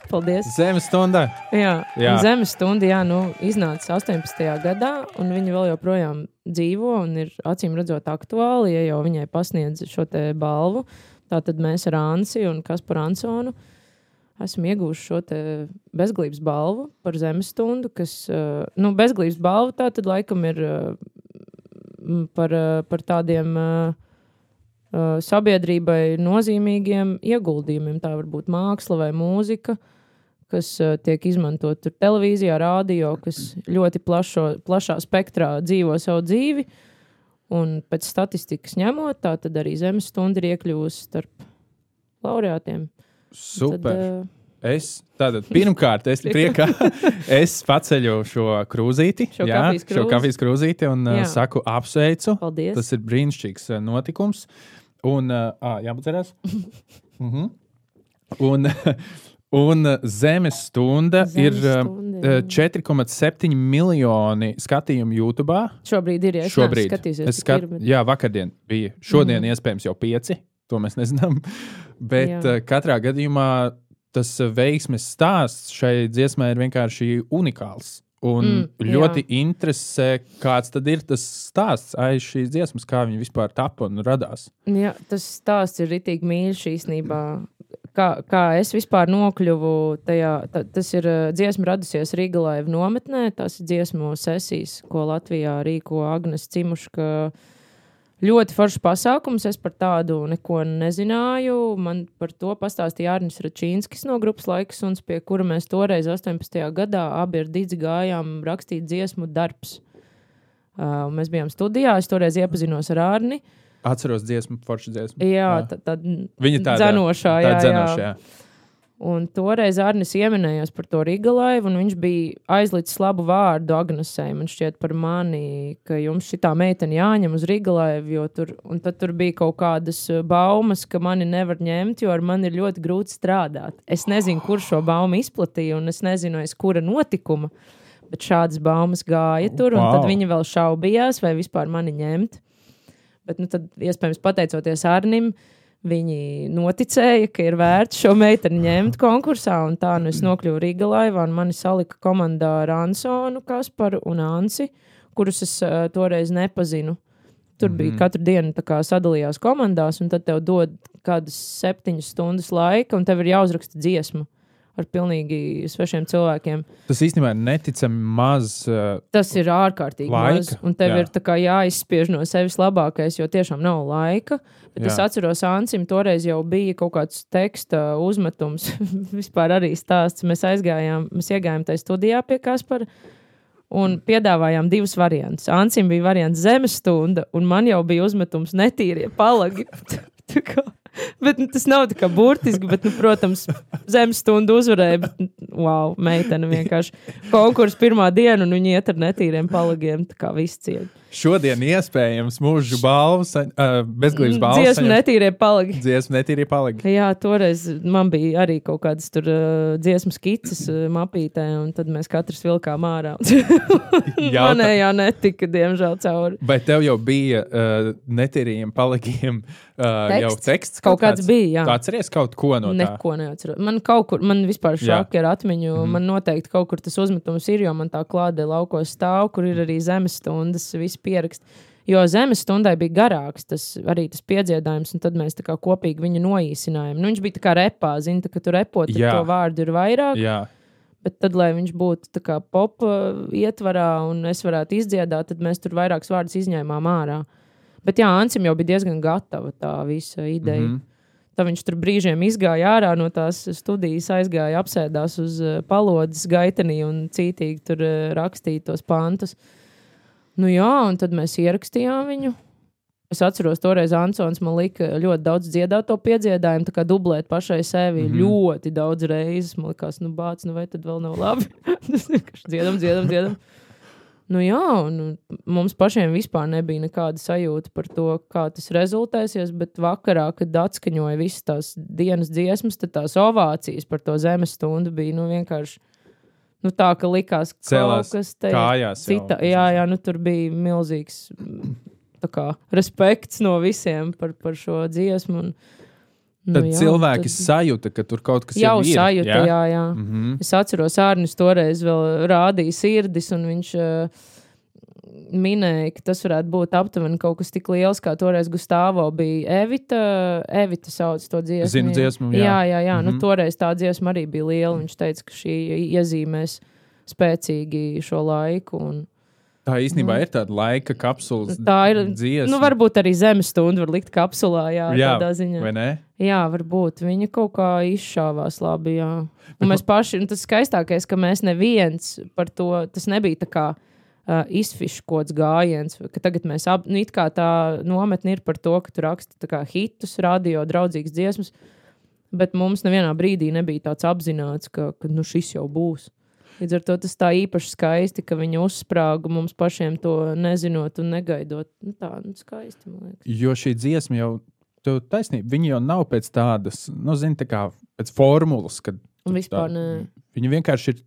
Paldies! Zemes stundā. Jā, Jā. Zemes stunda jā, nu, iznāca 18. gadā, un viņa vēl joprojām dzīvo un ir acīm redzot aktuāli, ja jau viņai pasniedz šo balvu. Tātad mēs ar Ansi un Kasparu Ansonu esam ieguvuši šo bezglības balvu par zemes stundu, kas, uh, nu, bezglības balva tā tad laikam ir m, par, uh, par tādiem sabiedrībai nozīmīgiem ieguldījumiem. Tā var būt māksla vai mūzika, kas tiek izmantot televīzijā, rādio, kas ļoti plašo, plašā spektrā dzīvo savu dzīvi. Un pēc statistikas ņemot, tā tad arī zemes stunda ir iekļuvusi starp laureātiem. Super. Tad, uh, Es tātad pirmkārt, es priekā, es paceļu šo krūzīti, Šo jā, kafijas šo krūzi. kafijas krūzīti un uh, Jā. saku apsveicu. paldies! Tas ir brīnišķīgs uh, notikums. Un, uh, jāpacerās. Mhm. Un, un uh, zemes stunda Zemes ir uh, stunda, uh, jā. 4,7 miljoni skatījumu YouTube. Šobrīd ir ja es Šobrīd. neesmu skatījusies, Es skat... Jā, vakardien bija. Šodien mm. iespējams jau pieci. To mēs nezinām. Bet Jā. uh, katrā gadījumā tas uh, veiksmes stāsts šai dziesmai ir vienkārši unikāls. Un Mm, ļoti interesē, kāds tad ir tas stāsts aiz šīs dziesmas, kā viņa vispār tapa un radās. Jā, tas stāsts ir rītīgi mīļš īstenībā. Kā, kā es vispār nokļuvu tajā, ta, tas ir uh, dziesma radusies Rīgā Laiva nometnē. Tas ir dziesmu sesijas, ko Latvijā rīko Agnes Cimuška. Ļoti foršs pasākums. Es par tādu neko nezināju. Man par to pastāstīja Arnis Račīnskis no grupas Laiks, un pie kura mēs toreiz, 18. gadā, abi ar Dīdzi gājām rakstīt dziesmu darbs. Uh, mēs bijām studijā. Es toreiz iepazinos ar Arni. Atceros dziesmu, foršu dziesmu. Jā, Jā. tā, tā Viņa tāda dzenošā, tā jā, dzenošā, jā. jā. Un toreiz Arnis ieminējās par to Rīgalaivu, un viņš bija aizlicis labu vārdu Agnesei. Man šķiet par mani, ka jums šī meitene jāņem uz Rīgalaivu, jo tur, tur bija kaut kādas uh, baumas, ka mani nevar ņemt, jo ar mani ir ļoti grūti strādāt. Es nezinu, kur šo baumu izplatīja, un es nezinu, aiz kura notikuma, bet šādas baumas gāja tur, un Wow. tad viņi vēl šaubījās, vai vispār mani ņemt. Bet, nu, tad, iespējams, pateicoties Arnim, viņi noticēja, ka ir vērts šo meiteni ņemt konkursā. Un tā nu es nokļuvu Rīgā laivā, un mani salika komandā ar Ansonu, Kasparu un Ansi, kurus es uh, toreiz nepazinu. Tur bija Mhm. katru dienu sadalījās komandās, un tad tev dod kādas septiņas stundas laika, un tev ir jāuzraksta dziesma ar pilnīgi svešiem cilvēkiem. Tas īstenībā ir neticami maz. Uh, Tas ir ārkārtīgi Laika, maz. Un tev jā. ir jāizspiež no sevis labākais, jo tiešām nav laika. Bet es Jā. atceros, Ansim, toreiz jau bija kaut kāds teksta uzmetums. Vispār arī stāsts. Mēs aizgājām, mēs iegājām tajā studijā pie Kaspara. Un piedāvājām divus variantus. Ansim bija variants zemes stunda, un man jau bija uzmetums netīrie palagi. Bet nu, tas nav tā kā burtiski, bet, nu, protams, zemes stunda uzvarēja. Bet, nu, wow, meitene vienkārši konkurss pirmā diena, un viņi iet ar netīriem palagiem. Tā kā viss cieņa. Šodien iespējams mūžu balvas, uh, bezglītības balvas. Dziesmu netīrie palagi. Dziesmu netīri palika. Jā, toreiz man bija arī kaut kādas tur uh, dziesmu skices uh, mapītē, un tad mēs katrs vilkām ārā. Jautā- Manējā netika, diemžēl, cauri. Vai tev jau bija uh, netīriem palikiem uh, jau Teksts? teksts? Kaut kāds bija, jā. Tu atceries kaut ko no tā? Neko neatceros. Man kaut kur, man vispār Jā. šoki ar atmiņu. Mm. Man noteikti kaut kur tas uzmetums ir, jo man tā klāde laukos stāv, kur ir arī zemes stundas, viss pierakst. Jo zemes stundai bija garāks tas, arī tas piedziedājums, un tad mēs kā kopīgi viņu noīsinājām. Nu, viņš bija tā kā repā, zina, ka tur repot, tad to vārdu ir vairāk. Jā, Bet tad, lai viņš būtu kā pop uh, ietvarā un es varētu izdziedāt, tad mēs tur vairākus vārdus izņēmām ārā. Bet jā, Ansim jau bija diezgan gatava tā visa ideja. Mm. -hmm. Tad viņš tur brīžiem izgāja ārā no tās studijas, aizgāja, apsēdās uz uh, palodzes gaitenī un cītīgi tur uh, rakstīja tos pantus. Nu jā, un tad mēs ierakstījām viņu. Es atceros, toreiz Ansons man lika ļoti daudz dziedāt to piedziedājumu, tā kā dublēt pašai sevi mm. -hmm. ļoti daudz reizes. Man liekas, nu, bāc, nu vai tad vēl nav labi. Tas vienkārši dziedam, dziedam, dziedam. Nu, jā, un mums pašiem vispār nebija nekāda sajūta par to, kā tas rezultēsies. Bet vakarā, kad atskaņoja visas tās dienas dziesmas, tad tās ovācijas par to zemes stundu bija nu, vienkārši nu, tā, ka likās, ka Cēlās kaut kas te kājās jau. cita. Jā, jā, nu, tur bija milzīgs kā, respekts no visiem par, par šo dziesmu. Un, nu, Tad jā, cilvēki tas sajūta, ka tur kaut kas jau ir. sajūta, jā, jā. jā. Mm -hmm. Es atceros, Arnēs toreiz vēl rādīja sirdis, un viņš uh, minēja, ka tas varētu būt aptuveni kaut kas tik liels, kā toreiz Gustavo bija Evita. Evita sauc to dziesmu. Zinu dziesmu, jā. Jā, jā, jā. Mhm. Nu, toreiz tā dziesma arī bija liela. Viņš teica, ka šī iezīmēs spēcīgi šo laiku. Un, Tā īstenībā Nu. ir tāda laika kapsulas tā ir. dziesma. Nu, varbūt arī zemes stundu var likt kapsulā, jā, Jā, tādā ziņā. vai ne? Jā, varbūt viņa kaut kā izšāvās labi. Jā. Un mēs paši, un tas skaistākais, ka mēs neviens par to, tas nebija tā kā uh, izfiškots gājiens, tagad mēs ap, nu, kā tā nometne ir par to, ka tu raksti kā hitus, radio, draudzīgas dziesmas, bet mums nevienā brīdī nebija tāds apzināts, ka, ka nu, šis jau būs. Līdz ar to tas tā īpaši skaisti, ka viņi uzsprāga mums pašiem to nezinot un negaidot. Nu, tā nu, skaisti, man liekas. Jo šī dziesma jau, tev taisnība, viņa jau nav pēc tādas, nu, zini, tā kā pēc formulas, kad vispār tā- ne. viņa vienkārši ir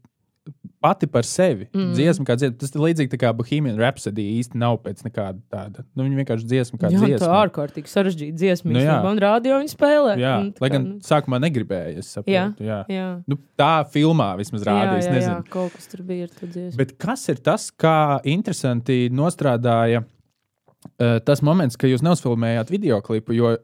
pati par sevi. Mm. Dziesma kā dziesma, tas ir līdzīgi kā Bohemian Rhapsody īsti nav pēc nekāda tāda. Nu, viņa vienkārši dziesma kā Jā, tā dziesma. ārkārtīgi sarežģīta dziesma. Nu, jā. Un rādio viņa spēlē. Jā, Un tā lai kā, gan nu, sākumā negribēja, es saprotu. Jā. Jā. Jā, Nu, tā filmā vismaz rādīja, jā, jā, jā, kaut kas tur bija ar to dziesmu. Bet kas ir tas, kā interesanti nostrādāja uh, tas moments, ka jūs neuzfilmējāt video klipu, jo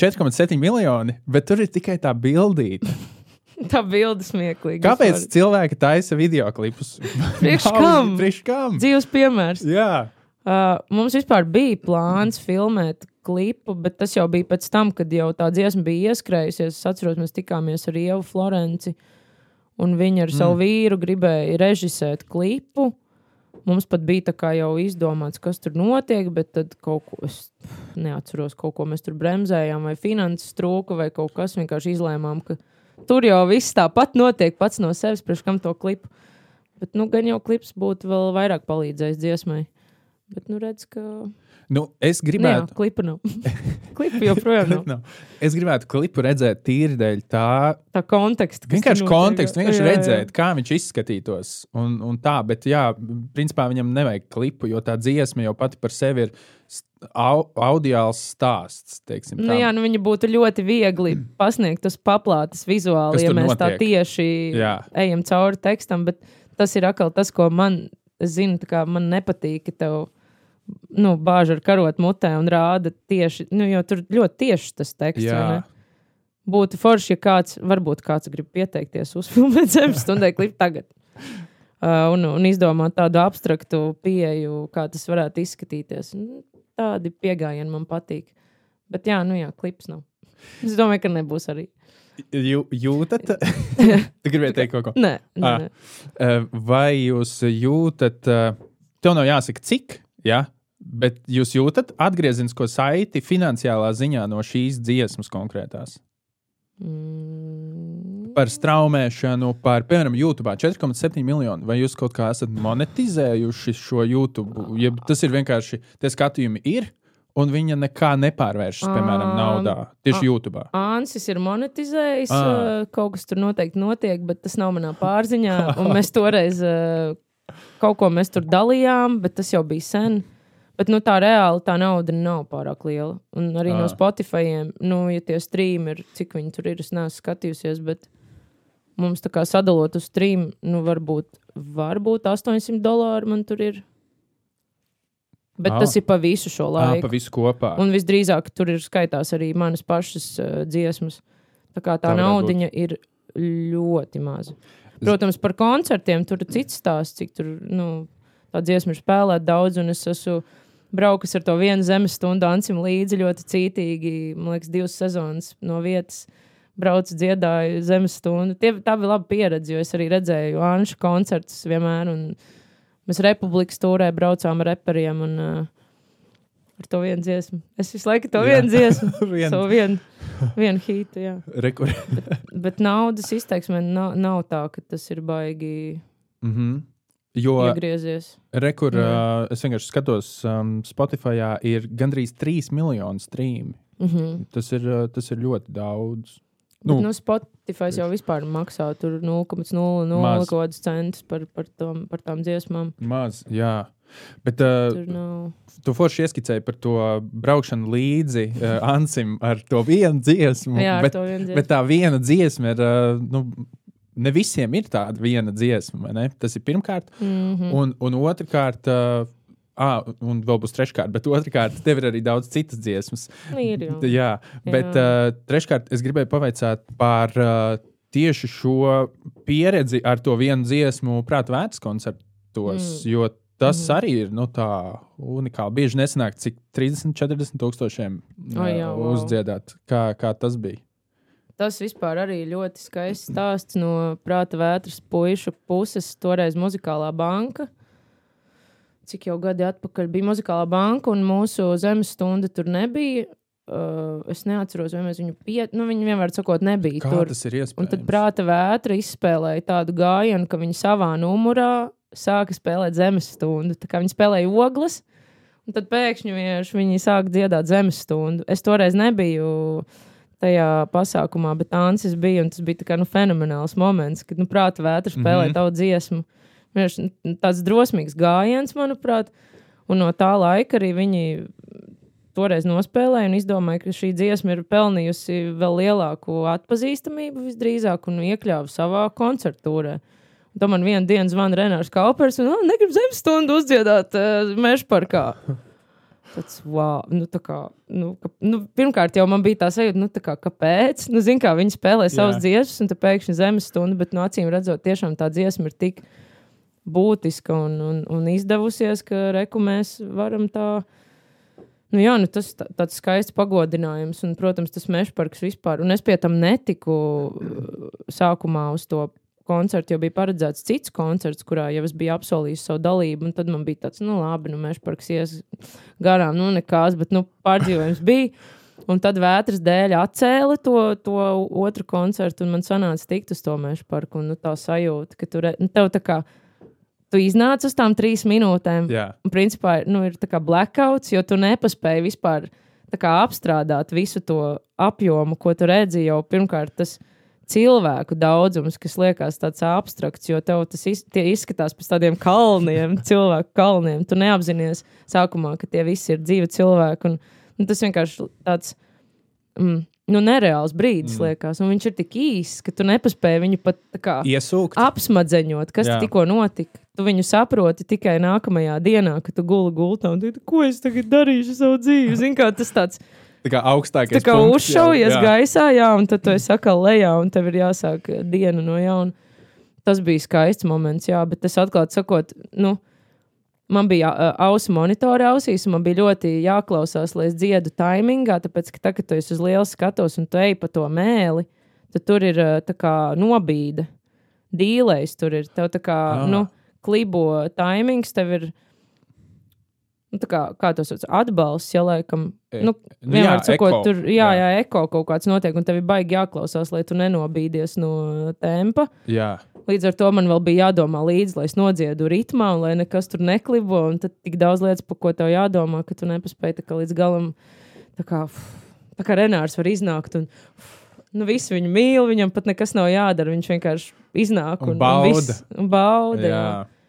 4,7 miljoni, bet tur ir tikai tā bildīte. Tā bilde smieklīga. Kāpēc vispār. cilvēki taisa video klipus? Priekš kam? Priekš kam? Dzīves piemērs. Jā, Uh, mums vispār bija plāns filmēt klipu, bet tas jau bija pēc tam, kad jau tā dziesma bija ieskrējusies. Es atceros, mēs tikāmies ar Ievu Florenci, un viņa ar mm. savu vīru gribēja režisēt klipu. Mums pat bija tā kā jau izdomāts, kas tur notiek, bet tad kaut ko es neatceros, kaut ko mēs tur bremzējām, vai finanses trūka, vai kaut kas. Vienkārši izlēmām, ka tur jau viss tāpat notiek pats no sevis, priekš kam to klipu. Bet, nu, gan jau klips būtu vēl vairāk palīdzējis dziesmai. Bet, nu, redz, ka. Nu, es gribētu. klipa nav. klipa joprojām nav. Nav. Es gribētu klipu redzēt tīri dēļ tā. Tā konteksta. Vienkārši kontekstu, vienkārši Jā, jā. redzēt, kā viņš izskatītos. Un, un tā, bet, jā, principā viņam nevajag klipu, jo tā dziesma jau pati par sevi ir au, audiāls stāsts. Teiksim, Nu, tā. jā, nu viņa būtu ļoti viegli pasniegt uz paplātes vizuāli, ja mēs tā notiek. tieši Jā. ejam cauri tekstam. Bet tas ir atkal tas, ko man, tā kā man nepatīk, tev nu, bāž ar karot mutē un rāda tieši, nu, jo tur ļoti tieši tas teksts. Jā. Būtu forši, ja kāds, varbūt kāds grib pieteikties uz filmu zemes stundai klipu tagad. Uh, un, un izdomāt tādu abstraktu pieeju, kā tas varētu izskatīties. Nu, Tādi pieejami man patīk. Bet, jā, nu jā, klips nav. Es domāju, ka nebūs arī. Jū, jūtat? tu gribēji teikt kaut ko? Nē, nē, Ah. nē. Eh, Vai jūs jūtat, eh, tev nav jāsaka, cik, ja? Bet jūs jūtat atgriezenisko saiti finansiālā ziņā no šīs dziesmas konkrētās? Mm, Par straumēšanu, par, piemēram, YouTube 4,7 miljonu. Vai jūs kaut kā esat monetizējuši šo YouTube? Ja tas ir vienkārši, tie skatījumi ir, un viņa nekā nepārvēršas, piemēram, naudā. Tieši YouTube. Ansis ir monetizējis, uh, kaut kas tur noteikti notiek, bet tas nav manā pārziņā. Un mēs toreiz kaut ko mēs tur dalījām, bet tas jau bija sen. Bet nu, tā reāli tā nauda nav pārāk liela. Un arī no Ah. Spotify, nu, ja tie streami ir, cik viņi tur ir, es neesmu skatījusies. Bet mums tā kā sadalot uz stream, nu, varbūt, varbūt 800 dolāri man tur ir. Bet Ah. tas ir pa visu šo Ah, laiku. pa visu kopā. Un visdrīzāk tur ir skaitās arī manas pašas uh, dziesmas. Tā kā tā, Tā naudiņa ir ļoti maza. Protams, par koncertiem tur ir cits stāsts, cik tur nu, tā dziesma ir spēlēta daudz, un es esmu braucis ar to vienu zemes stundu Ancim līdzi ļoti cītīgi. Man liekas, divas sezonas no vietas. Braucu, dziedāju zemes stundu. Tie, tā bija laba pieredze, jo es arī redzēju Anšu koncertus vienmēr. Un mēs Republikas stūrē braucām ar reperiem un uh, ar to vienu dziesmu. Es visu laiku to Jā. vienu dziesmu, Vien- savu vienu, vienu hītu. Rekur... Bet naudas izteiksmē nav, nav tā, ka tas ir baigi. mm -hmm. Jo iegriezies. rekur, uh, es vienkārši skatos, um, Spotify ir gandrīz 3 miljoni streami. Mhm. Tas ir, uh, tas ir ļoti daudz. Nu, Nu, nu, Spotify jau vispār maksā tur 0,00 Maz. kaut kādus centus par, par, tom, par tām dziesmām. Maz, jā. Bet uh, nav. tu forši ieskicēji par to braukšanu līdzi uh, Ansim ar to vienu dziesmu. Jā, bet, to vien dziesmu. bet tā viena dziesma ir. Uh, nu, ne visiem ir tāda viena dziesma? Tas ir pirmkārt. Mhm. Un, un otrkārt, uh, ah, un vēl būs treškārt, bet otrkārt, tev ir arī daudz citas dziesmas. Ir jau. Jā, bet uh, treškārt, es gribēju pavaicāt par uh, tieši šo pieredzi ar to vienu dziesmu prāta vērts koncertos, mm. jo tas mm. -hmm. arī ir nu, tā unikāli. Bieži nesanāk, cik 30, 40 tūkstošiem O, jā, wow. uzdziedāt. Kā, kā tas bija? Tas vispār arī ļoti skaists stāsts no prāta vētras puišu puses. Toreiz muzikālā banka. Cik jau gadi atpakaļ bija muzikālā banka, un mūsu zemes stunda tur nebija. Uh, es neatceros, vai mēs viņu piet... Nu, viņi vienmēr sakot, nebija Kā tur. tas ir iespējams? Un tad prāta vētra izspēlēja tādu gājienu, ka viņi savā numurā sāka spēlēt zemes stundu. Tā kā viņi spēlēja ogles, un tad pēkšņi viņi sāka dziedāt zemes stundu. Es toreiz nebiju tajā pasākumā, bet Ansis bija, un tas bija tā kā, nu, fenomenāls moments, kad nu, prāta vētra spēlēja Mhm. mm -hmm. tavu dziesmu. Vienkārši, nu, tāds drosmīgs gājiens, manuprāt, un no tā laika arī viņi toreiz nospēlēja un izdomāja, ka šī dziesma ir pelnījusi vēl lielāku atpazīstamību visdrīzāk un iekļāva savā koncertūrē. Un Tad man vienā dienā zvanīja Renārs Kaupers un oh, negribu zemes stundu uzdziedāt uh, meža parkā. Tāds, wow, nu, tā kā, nu, ka, nu, pirmkārt, jau man bija tā sajūta, nu, tā kā, kāpēc. Nu, zin, kā viņi spēlē savas Jā. dziesmas, un tad pēkšņi zemes stunda, bet no acīm redzot, tiešām tā dziesma ir tik būtiska un, un, un izdevusies, ka reku mēs varam tā. Nu, jā, nu tas tā, tāds skaists pagodinājums, un, protams, tas meža parks vispār. Un es pie tam netiku uh, sākumā uz to koncertu, jo bija paredzēts cits koncerts, kurā jau es biju absolvējis savu dalību. un Tad man bija tāds, nu, labi, nu, meža parks ies garām, nu, nekās, bet, nu, pārdzīvojums bija. Un tad vētras dēļ atcēla to, to otru koncertu, un man sanāca tikt uz to meža parku. Un, nu, tā sajūta, ka tur nu, tev tā kā tu iznāc uz tām trīs minūtēm. Jā, Un, principā, nu, ir tā kā blackouts, jo tu nepaspēji vispār kā apstrādāt visu to apjomu, ko tu redzi. Jau pirmkārt, tas cilvēku daudzums, kas liekas tāds abstrakts, jo tev tas iz, izskatās pēc tādiem kalniem, cilvēku kalniem. Tu neapzinājies sākumā, ka tie visi ir dzīvi cilvēki. Un, nu, tas vienkārši tāds. Mm, Nu, nereāls brīdis, mm. liekas, un viņš ir tik īss, ka tu nepaspēji viņu pat kā iesūkt. apsmadzeņot, kas tikko notika. Tu viņu saproti tikai nākamajā dienā, kad tu guli gultā un teici, ko es tagad darīšu savu dzīvi. Zini, kā tas tāds Tā kā augstākais. tā kā punkts uzšaujies jā. gaisā, jā, un tad tu esi atkal lejā, un tev ir jāsāk diena no jauna. Tas bija skaists moments, jā, bet es atklāti sakot, nu, man bija uh, ausu monitori ausīs, un man bija ļoti jāklausās, lai es dziedu taimingā, tāpēc, ka tagad, kad tu esi uz liela skatos un tu ej pa to mēli, tad tur ir uh, tā kā nobīde, dīlējs tur ir, tev tā kā, Ah. nu, klibo taimings, tev ir, nu, tā kā, kā tas sauc, atbalsts, ja laikam, E, nu, nu vienmēr jā, sakot, eko, tur, jā, jā, eko kaut kāds notiek, un tev ir baigi jāklausās, lai tu nenobīdies no tempa. jā. Līdz ar to man vēl bija jādomā līdzi, lai es nodziedu ritmā, un lai nekas tur neklibo. Un tad tik daudz lietas, par ko tev jādomā, ka tu nepaspēji tā kā līdz galam. Tā kā, tā kā Renārs var iznākt. Un, nu, visi viņu mīl, viņam pat nekas nav jādara. Viņš vienkārši iznāk Un un, bauda. Un viss, un bauda jā. jā.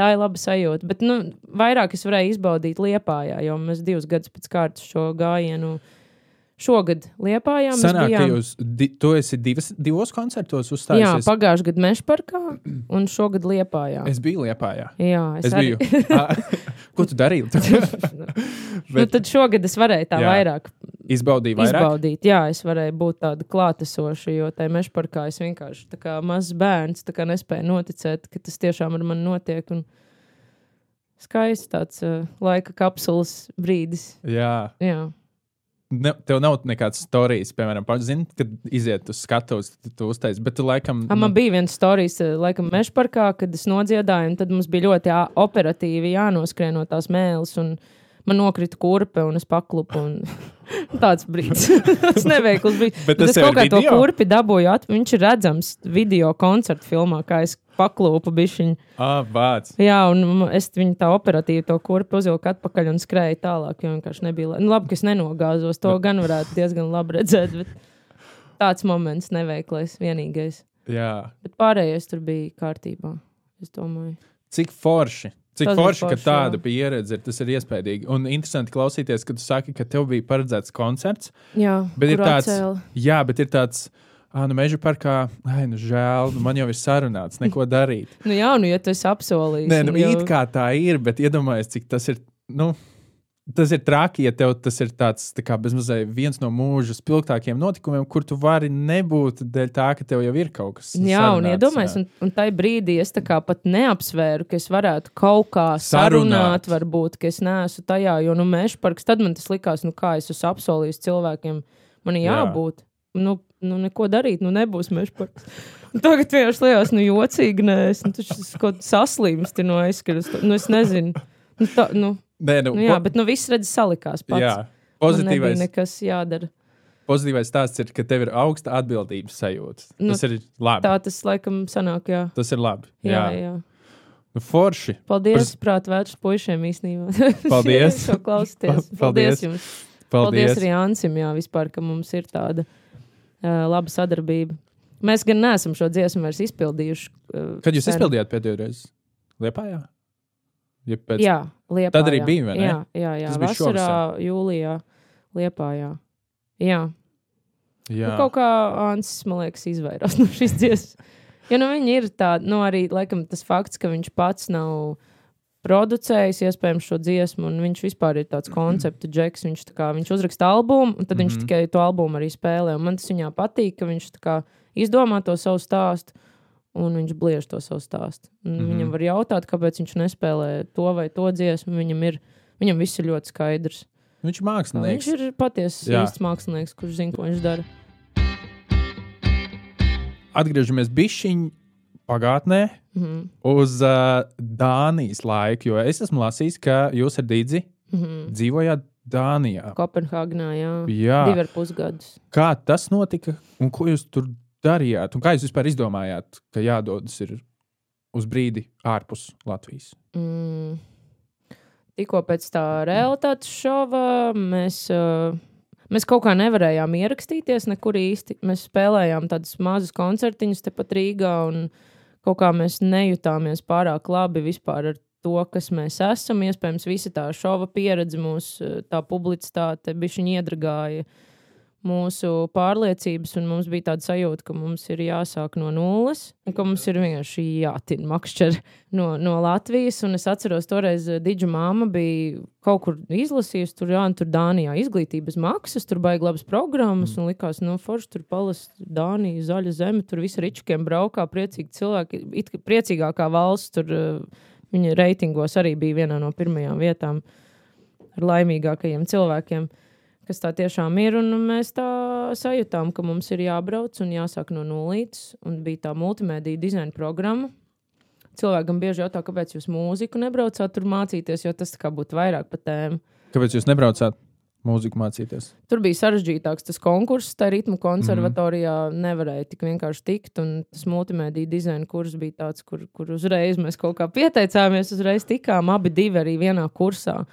Tā ir laba sajūta. Bet nu, vairāk es varēju izbaudīt Liepājā, jo mēs divus gadus pēc kārtas šo gājienu. Šogad Liepājā Sanāk, bijām. jūs, di, tu esi divas, divos koncertos Jā, uzstājies. pagājušajā gadā Mešparkā un šogad Liepājā. Es biju Liepājā. Jā, Es, es arī- biju. Ā, Ko tu darīji? nu, Bet tad šogad es varēju tā Jā. jā. vairāk izbaudīju vairāk. izbaudīt. Jā, es varēju būt tāda klātesoša, jo tajā meža parkā es vienkārši tā kā mazs bērns kā nespēju noticēt, ka tas tiešām ar mani notiek. Un skaists tāds uh, laika kapsulas brīdis. Jā. Jā. Ne, tev nav nekāds stāstījis, piemēram, zini, kad iziet uz skatuves, tad tu uztaisīji. Bet tu laikam. A, man bija viens stāstījis, laikam, meža parkā, kad es nodziedāju, un tad mums bija ļoti jā, operatīvi jānoskrien no tās mēles. un man nokrita kurpe un es paklupu. Un... Tāds brīdis. tas neveikls bija. Bet Bet es kaut kā to video? kurpi dabūju atpakaļ. Viņš ir redzams video koncertu filmā, kā es paklūpu bišķiņu. Ah, vāc. Jā, un es viņu tā operatīvi to kurpi uzvilku atpakaļ un skrēju tālāk, jo vienkārši nebija. la- Nu, labi, ka es nenogāzos. To gan varētu diezgan labi redzēt. Bet tāds moments neveiklais, vienīgais. Jā. Bet pārējais tur bija kārtībā. Es domāju, Cik forši. Cik forši, ka tāda jā. pieredze ir. Tas ir iespējams. Un interesanti klausīties, ka tu saki, ka tev bija paredzēts koncerts. jā, Bet ir tāds, atcēla. jā, bet ir tāds, ah, nu, meža parkā, ai, nu, žēl, nu, man jau ir sarunāts, neko darīt. Nu, jā, nu, ja tu esi apsolījis. Nē, nu, jau- it kā tā ir, bet iedomājies, cik tas ir. Nu, Tas ir traki, ja tev tas ir tāds tā kā viens no mūža spilgtākiem notikumiem, kur tu vari nebūt dēļ tā, ka tev jau ir kaut kas tāds. Jā, un iedomājieties, un, un tajā brīdī es tā kā pat neapsvēru, ka es varētu kaut kā Sarunāt. sarunāt, varbūt, ka es neesmu tajā, jo, nu, meža parks, tad man tas likās, nu, kā es esmu apsolījis cilvēkiem, man ir Jā. jābūt. Nu, nu, neko darīt, nu, nebūs meža parks. Un Tagad vienkārši liekas, nu, jocīgi, nē, es nu, kaut kā saslimsti no aizskaras. Nu, es nezinu. Nu, tā, nu, Nē, nu, nu, jā, bet nu, viss redz salikās pats. jā. Man Pozitīvais, nekas jādara. pozitīvais stāsts ir, ka tev ir augsta atbildības sajūta. Nu, Tas ir labi. Tā tas laikam sanāk, jā. Tas ir labi. Jā, Jā, jā. Nu, forši. Paldies, prāt, vērts puišiem īstenībā. Paldies. Šo klausieties. Pa- paldies. Paldies jums. Paldies, Paldies. arī Ansim, jā, vispār, ka mums ir tāda uh, laba sadarbība. Mēs gan neesam šo dziesmu vairs izpildījuši. Uh, Kad jūs sen. izpildījāt pēdējo reizi? Liepājā? Ja pēc... Jā, Liepājā. Tad arī bija? Jā, jā, jā. Tas bija vasarā, šovasar. jūlijā, Liepājā. Jā. Jā. Nu, kaut kā Ansis, man liekas, izvairās no šīs dziesmas. Jo nu, viņi ir tādi, nu, arī laikam, tas fakts, ka viņš pats nav producējis iespējams šo dziesmu, un viņš vispār ir tāds konceptu džeks. Viņš, tā kā, viņš uzraksta albumu, un tad mm -hmm. viņš Mhm. tikai to albumu arī spēlē. Un man tas viņā patīk, ka viņš tā kā izdomā to savu stāstu. Un viņš bliež to savu stāstu. Mm. -hmm. Viņam var jautāt, kāpēc viņš nespēlē to vai to dziesmu. Viņam, ir, viņam viss ir ļoti skaidrs. Viņš ir mākslinieks. Viņš ir patiesi īsts mākslinieks, kurš zina, ko viņš dara. Atgriežamies bišķiņā pagātnē. Mhm. Uz uh, Dānijas laiku, jo es esmu lasījis, ka jūs ar Dīdzi Mhm. dzīvojāt Dānijā. Kopenhāgenā, jā. Jā. Divi ar pus gadus. Kā tas notika un ko jūs tur darījāt? Un kā jūs vispār izdomājāt, ka jādodas uz brīdi ārpus Latvijas? Mm. Tikko pēc tā realitātes šova mēs, uh, mēs kaut kā nevarējām ierakstīties nekur īsti. Mēs spēlējām tādus mazus koncertiņus tepat Rīgā, un kaut kā mēs nejutāmies pārāk labi vispār ar to, kas mēs esam. Iespējams, visa tā šova pieredze, mūsu tā publicitāte, bija viņa iedragāja mūsu pārliecības, un mums bija tāda sajūta, ka mums ir jāsāk no nulles, un ka mums ir vienkārši jātina makšķeri no, no Latvijas. Un es atceros, toreiz Digita māma bija kaut kur izlasījusi, tur, jā, tur Dānijā izglītības maksas, tur baigi labas programmas, un likās, nu, forši tur palas Dānija, zaļa zeme, tur visi ričukiem braukā, priecīgi cilvēki, it kā priecīgākā valsts, tur uh, viņa reitingos arī bija viena no pirmajām vietām ar laimīgākajiem cilvēkiem kas tā tiešām ir. Un mēs tā sajūtām, ka mums ir jābrauc un jāsāk no nulītes. Un bija tā multimediju dizaina programma. Cilvēkam bieži jautā, kāpēc jūs mūziku nebraucāt tur mācīties, jo tas būtu vairāk par tēmu. Kāpēc jūs nebraucāt mūziku mācīties? Tur bija sarežģītāks tas konkurss, tā ritmu konservatorijā mm -hmm. nevarēja tik vienkārši tikt. Un tas multimediju dizaina kurs bija tāds, kur, kur uzreiz mēs kaut kā pieteicāmies, uzreiz tikām abi divi arī vienā kursā.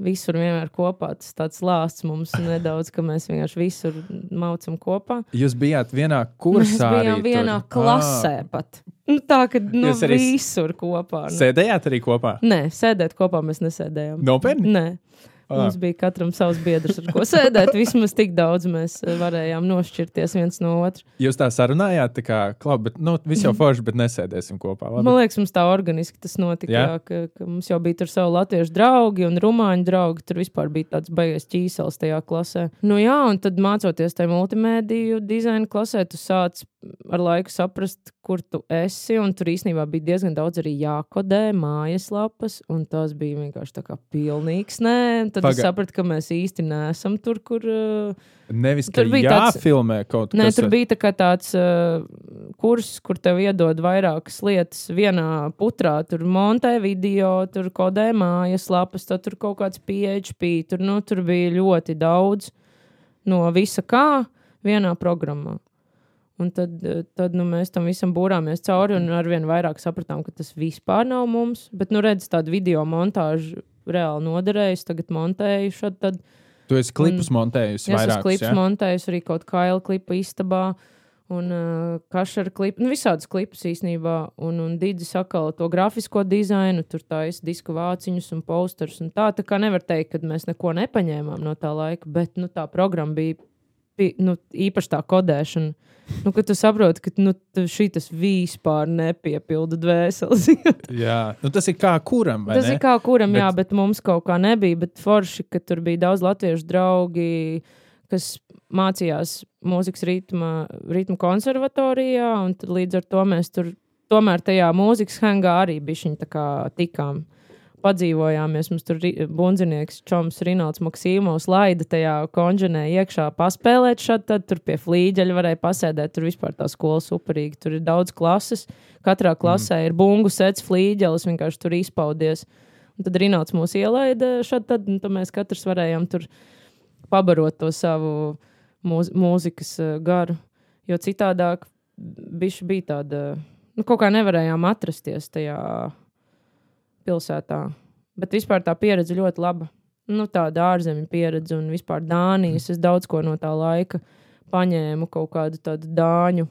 Visur vienmēr kopā. Tas tāds lāsts mums nedaudz, ka mēs vienkārši visur maucam kopā. Jūs bijāt vienā kursā. Mēs bijām vienā tur? klasē pat. Nu, tā, ka nu, Jūs arī visur kopā. Ah, Nu. Sēdējāt arī kopā? Nē, sēdēt kopā mēs nesēdējām. Nopietni? Nē. Ah. Mums bija katram savs biedrs, ar ko sēdēt. Vismaz tik daudz mēs eh, varējām nošķirties viens no otra. Jūs tā sarunājāt, tā kā, klab, bet, nu, viss jau forši, bet nesēdēsim kopā. Labi? Man liekas, mums tā organiski tas notika. Jā? Jā? Ka, ka mums jau bija tur savi latviešu draugi un rumāņu draugi. Tur vispār bija tāds baigies ķīsels tajā klasē. Nu jā, un tad mācoties tajā multimediju dizaina klasē, tu sāc ar laiku saprast, kur tu esi. Un tur īstenībā bija diezgan daudz arī jākodē, mājaslapas, un tas bija vienkārši tā kā pilnīgs nē. Tad Paga. es sapratu, ka mēs īsti neesam tur, kur. Uh, Nevis, tur bija jāfilmē tāds, kaut kas tāds. Tur bija tā tāds uh, kurs, kur tev iedod vairākas lietas vienā putrā. Tur montē video, tur kodē mājaslapas, tad tur kaut kāds PHP. Tur, nu, tur bija ļoti daudz no visa kā vienā programmā. Un tad, eh, tad nu, mēs tam visam būrāmies cauri un ar vien vairāk sapratām, ka tas vispār nav mums. Bet, nu, redz, tādu video montāžu reāli noderējusi, tagad montēju šad, tad. Tu esi klipus montējusi vairākus, es klipus ja? montējusi arī kaut kādu klipu istabā. Un uh, kašara klips, nu, visādas klipus īstenībā, un, un Digis atkal to grafisko dizainu, tur taisa disku vāciņus un posterus. Un tā, tā kā nevar teikt, ka mēs neko nepaņēmām no tā laika, bet nu, tā programma bija, bija nu, īpaši tā kodēšana nu, ka tu saproti, ka nu, šis vispār nepiepilda dvēseles. jā, nu, tas ir kā kuram. Tas ne? ir kā kuram, bet... jā, bet mums kaut kā nebija. Bet forši, ka tur bija daudz latviešu draugi, kas mācījās mūzikas ritma, ritma konservatorijā, un līdz ar to mēs tur tomēr tajā mūzikas hangā arī bišķiņi tikām padzīvojāmies. Mums tur bundzinieks Čoms Rinalds Maksīmovs laida tajā konģenē iekšā paspēlēt šad, tad tur pie flīģeļa varēja pasēdēt. Tur vispār tā skola superīga. Tur ir daudz klases. Katrā klasē mm. ir bungu sets flīģelis, vienkārši tur izpaudies. Un tad Rinalds mūs ielaida šad, tad, un tad mēs katrs varējām tur pabarot to savu mūz mūzikas uh, garu. Jo citādāk bija tāda, nu, kaut kā nevarējām atrasties tajā pilsētā. Bet vispār tā pieredze ļoti laba. Nu, tāda ārzemju pieredze un vispār Dānijas. Es daudz ko no tā laika paņēmu, kaut kādu tādu dāņu.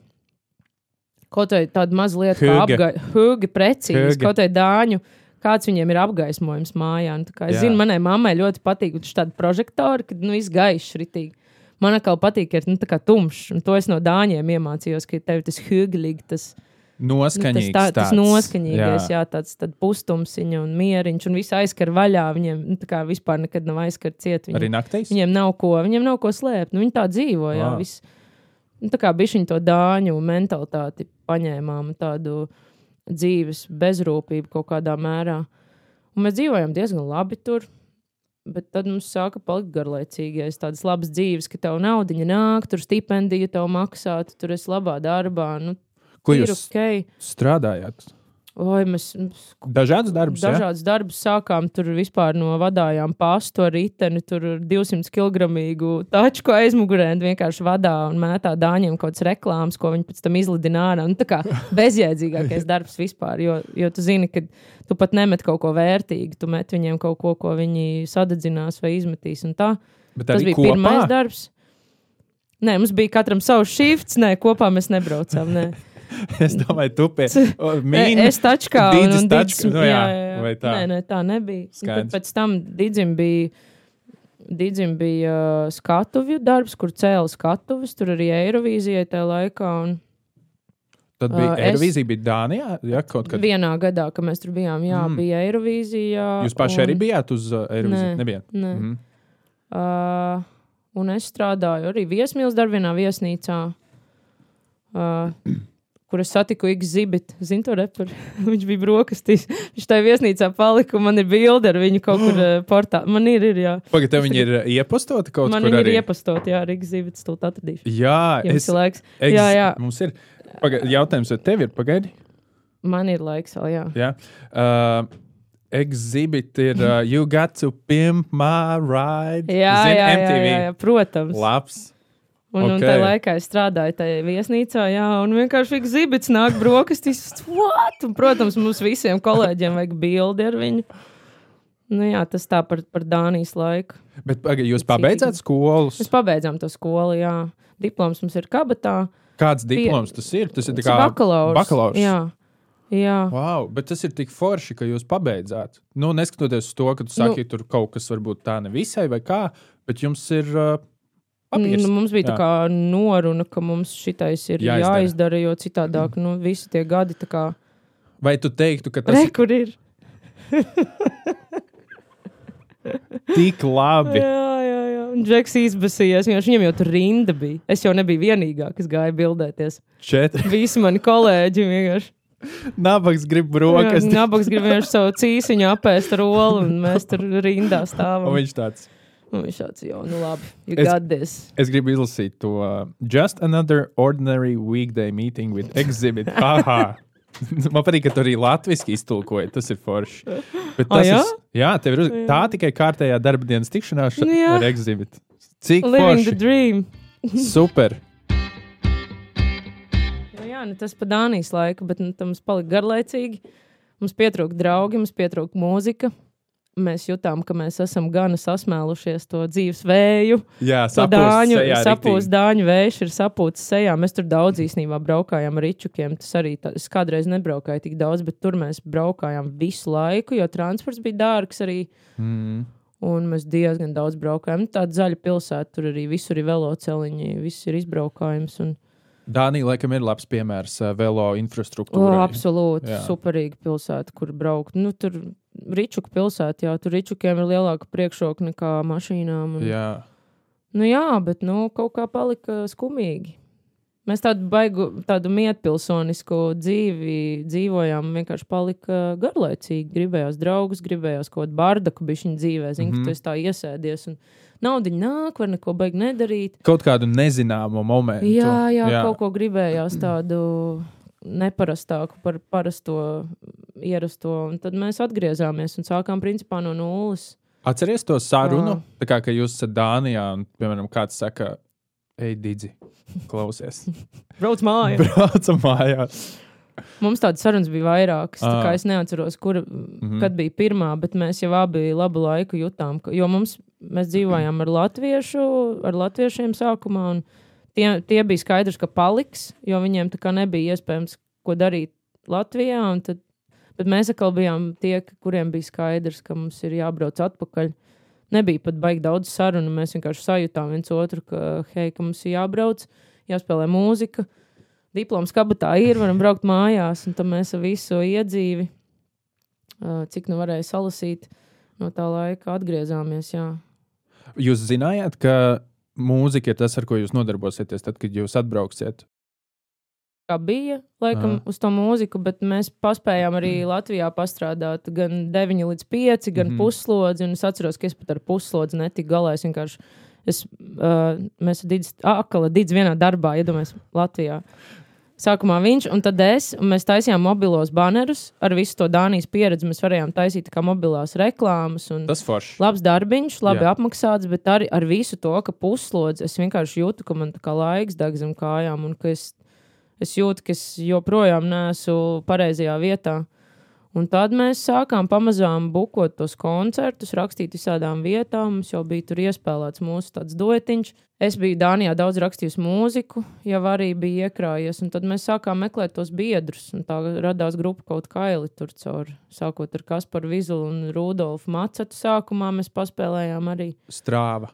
Kaut vai lietu, kā apgaismojums, precīzi. Hugi. Kaut vai dāņu, kāds viņiem ir apgaismojums mājā. Nu, es Jā. zinu, manai mammai ļoti patīk tādi prožektori, kad nu, viss gaišs ritīgi. Man atkal patīk, ka ir nu, tumšs, un to es no dāņiem iemācījos, ka tev tas huglīgi, tas Noskaņīgs. Nu, tas, tā, tas noskaņīgais, jā, jā tāds, tāds pustumsiņš un mieriņš, un viss aizskar vaļā. Viņiem nu, kā vispār nekad nav aizskar ciet. Viņiem, Arī naktīs? Viņiem nav ko, viņiem nav ko slēpt. Nu, viņi tā dzīvo, jā. Viss, nu, tā kā bija viņa to dāņu mentalitāti paņēmām, tādu dzīves bezrūpību kaut kādā mērā. Un mēs dzīvojam diezgan labi tur. Bet tad mums sāka palikt garlaicīgais, tādas labas dzīves, ka tev naudiņa nāk, tur stipendiju tev maksā, tu tur esi labā darbā. Nu, Ko jūs okay. strādājāt? Oi, mēs dažādas darbus, dažādas ja? darbus sākām. Tur vispār no vadājām pastu ar riteni, tur 200 kg taču aizmugurē vienkārši vadā un mētā dāņiem kaut kādas reklāmas, ko viņi pēc tam izlidina ārā. Nu, tā kā bezjēdzīgākais darbs vispār, jo, jo tu zini, ka tu pat nemet kaut ko vērtīgu, tu met viņiem kaut ko, ko viņi sadedzinās vai izmetīs. Tas bija kopā? pirmais darbs. Nē, mums bija katram savs šifts, nē, kopā mēs nebraucām. Nē. es domāju, tu pie mīnus. Es taču kā tādu taču, nu, jā, jā, jā. Vai tā? Nē, nē, tā nebija. Tad pēc tam Digim bija. Digim bija uh, skatuvju darbs, kur cēlīja skatuves. Tur arī Eirovīzijai tajā laikā. Un, Tad bija uh, Eirovīzija, bija Dānijā. Jā, kaut kad. Vienā gadā, kad mēs tur bijām, jā, mm. bija Eirovīzija. Jūs paši un... arī bijāt uz uh, Eirovīziju? Nē, Nebijāt. Nē. Mm. Uh, un es strādāju arī viesmīlas darbā, viesnīcā. Uh, kur es satiku X-Zibit. Zinu, to reperu. viņš bija brokastīs. Viņš tajā viesnīcā palika, un man ir bilde ar viņu kaut kur uh, portā. Man ir, ir jā. Pagaid, tev viņi ir uh, iepostoti kaut man kur? Man ir iepostoti, jā, ar X-Zibit stult atradīšu. Jā, ja es. Laiks. Ex, jā, jā. Mums ir. Pagaid, jautājums, vai tev ir pagaidi? Man ir laiks vēl, jā. jā. Uh, Exhibit ir uh, You Got to Pimp My Ride. Jā, Zin, jā, MTV. jā, jā, protams. Labs. Un, okay. un tajā laikā es strādāju tajā viesnīcā, jā, un vienkārši bija zibits, nāk brokastīs. What? Un, protams, mums visiem kolēģiem vajag bildi ar viņu. Nu, jā, tas tā par, par Dānijas laiku. Bet paga, jūs pabeidzāt skolu? Mēs pabeidzām to skolu, jā. Diploms mums ir kabatā. Kāds diploms tas ir? Tas ir tikai bakalaurs. bakalaurs. Jā. Jā. Wow, bet tas ir tik forši, ka jūs pabeidzāt. Nu, neskatoties uz to, ka tu saki, nu, tur kaut kas varbūt tā nevisai vai kā, bet jums ir. Uh, Papīrs. Nu, mums bija jā. tā kā noruna, ka mums šitais ir jāizdara, jāizdara jo citādāk nu, visi tie gadi. Kā... Vai tu teiktu, ka tas Re, kur ir? Tik labi. Jā, jā, jā. Un Džeks izbasījās, jo viņam jau tur rinda bija. Es jau nebiju vienīgā, kas gāja bildēties. Četri. Visi mani kolēģi vienkārši. Nabaks grib brokas. Jā, Nabaks grib vienkārši savu cīsiņu apēst ar olu, un mēs tur rindā Un stāvam. viņš tāds. Un viņš tāds, jau, nu labi, Es- jūs gadties. Es gribu izlasīt to. Uh, Just another ordinary weekday meeting with exhibit. Aha! Man patīk, ka tu arī latviešu iztulkoji. Tas ir forši. Bet Ah, tas jā? ir. Jā, tev ir uz... tā tikai kārtējā darba dienas tikšanās ša- Nu jā. ar exhibit. Cik Living the forši. dream. Super. Nu, jā, nu, tas pa Dānijas laiku, bet nu, tam mums palika garlaicīgi. Mums pietrūka draugi, mums pietrūka mūzika. Mēs jutām, ka mēs esam gana sasmēlušies to dzīves vēju. Jā, sapūst sapūst dāņu vējš, ir sapūts sejā. Mēs tur daudz īstenībā braukājām ar ričukiem. Tas arī tā, es kādreiz nebraukāju tik daudz, bet tur mēs braukājām visu laiku, jo transports bija dārgs arī. Mm. Un mēs diezgan daudz braukājām. Nu, Tāda zaļa pilsēta, tur arī visur ir veloceliņi, viss ir izbraukājums. Un, Dānija, laikam, ir labs piemērs uh, velo infrastruktūrai. absolūti superīga pilsēta, kur braukt. Nu, tur Ričuka pilsēta, jā, tur Ričukiem ir lielāka priekšroka nekā mašīnām. Un, Jā. Nu, jā, bet nu, kaut kā palika skumīgi. Mēs tādu baigu, tādu mietpilsonisku dzīvi dzīvojām, vienkārši palika garlaicīgi. Gribējās draugus, gribējās kaut kādu bardaku bišķiņu dzīvē, zinu, mm Mhm. -hmm. ka tu esi tā iesēdies un naudiņa nāk, var neko baigi nedarīt. Kaut kādu nezināmu momentu. Jā, jā, jā, kaut ko gribējās tādu neparastāku par parasto, ierasto. Un tad mēs atgriezāmies un sākām principā no nulles. Atceries to sarunu, Jā. tā kā ka jūs esat Dānijā un, piemēram, kāds saka, ej, Digi, klausies. Brauc mājās! Braucam mājās. Mums tādas sarunas bija vairākas. Tā kā es neatceros, kur, mm. -hmm. kad bija pirmā, bet mēs jau abi labu laiku jutām, ka, jo mums, mēs dzīvojām ar, latviešu, ar latviešiem sākumā, un tie, tie bija skaidrs, ka paliks, jo viņiem tā kā nebija iespējams ko darīt Latvijā. Tad, bet mēs atkal bijām tie, kuriem bija skaidrs, ka mums ir jābrauc atpakaļ. Nebija pat baigi daudz sarunu. Mēs vienkārši sajūtām viens otru, ka, hei, ka mums ir jābrauc, jāspēlē mūzika diploms kabatā ir, varam braukt mājās, un tad mēs visu iedzīvi, cik nu varēja salasīt, no tā laika atgriezāmies. Jā. Jūs zinājāt, ka mūzika ir tas, ar ko jūs nodarbosieties, tad, kad jūs atbrauksiet. Kā bija, laikam, Aha. uz to mūziku, bet mēs paspējām arī Latvijā pastrādāt gan 9 līdz 5, gan mm. puslodzi. Un es atceros, ka es pat ar puslodzi netiku galā. Es vienkārši, es, uh, mēs ar Akala Dīdzi vienā darbā iedomājamies Latvijā. Sākumā viņš, un tad es, un mēs taisījām mobilos banerus ar visu to Dānijas pieredzi. Mēs varējām taisīt kā mobilās reklāmas. Tas forši. labs darbiņš, labi Jā. Apmaksāts, bet arī ar visu to, ka puslodzi es vienkārši jūtu, ka man tā kā laiks deg zem kājām, un ka es, es jūtu, ka es joprojām neesmu pareizajā vietā. Un tad mēs sākām pamazām bukot tos koncertus, rakstīt visādām vietām. Mums jau bija tur iespēlēts mūsu tāds duetiņš. Es biju Dānijā daudz rakstījusi mūziku, jau arī bija iekrājies. Un tad mēs sākām meklēt tos biedrus. Tā radās grupa kaut kāda tur caur. Sākot ar Kasparu Vizulu un Rudolfu Macetu sākumā mēs paspēlējām arī Strāva.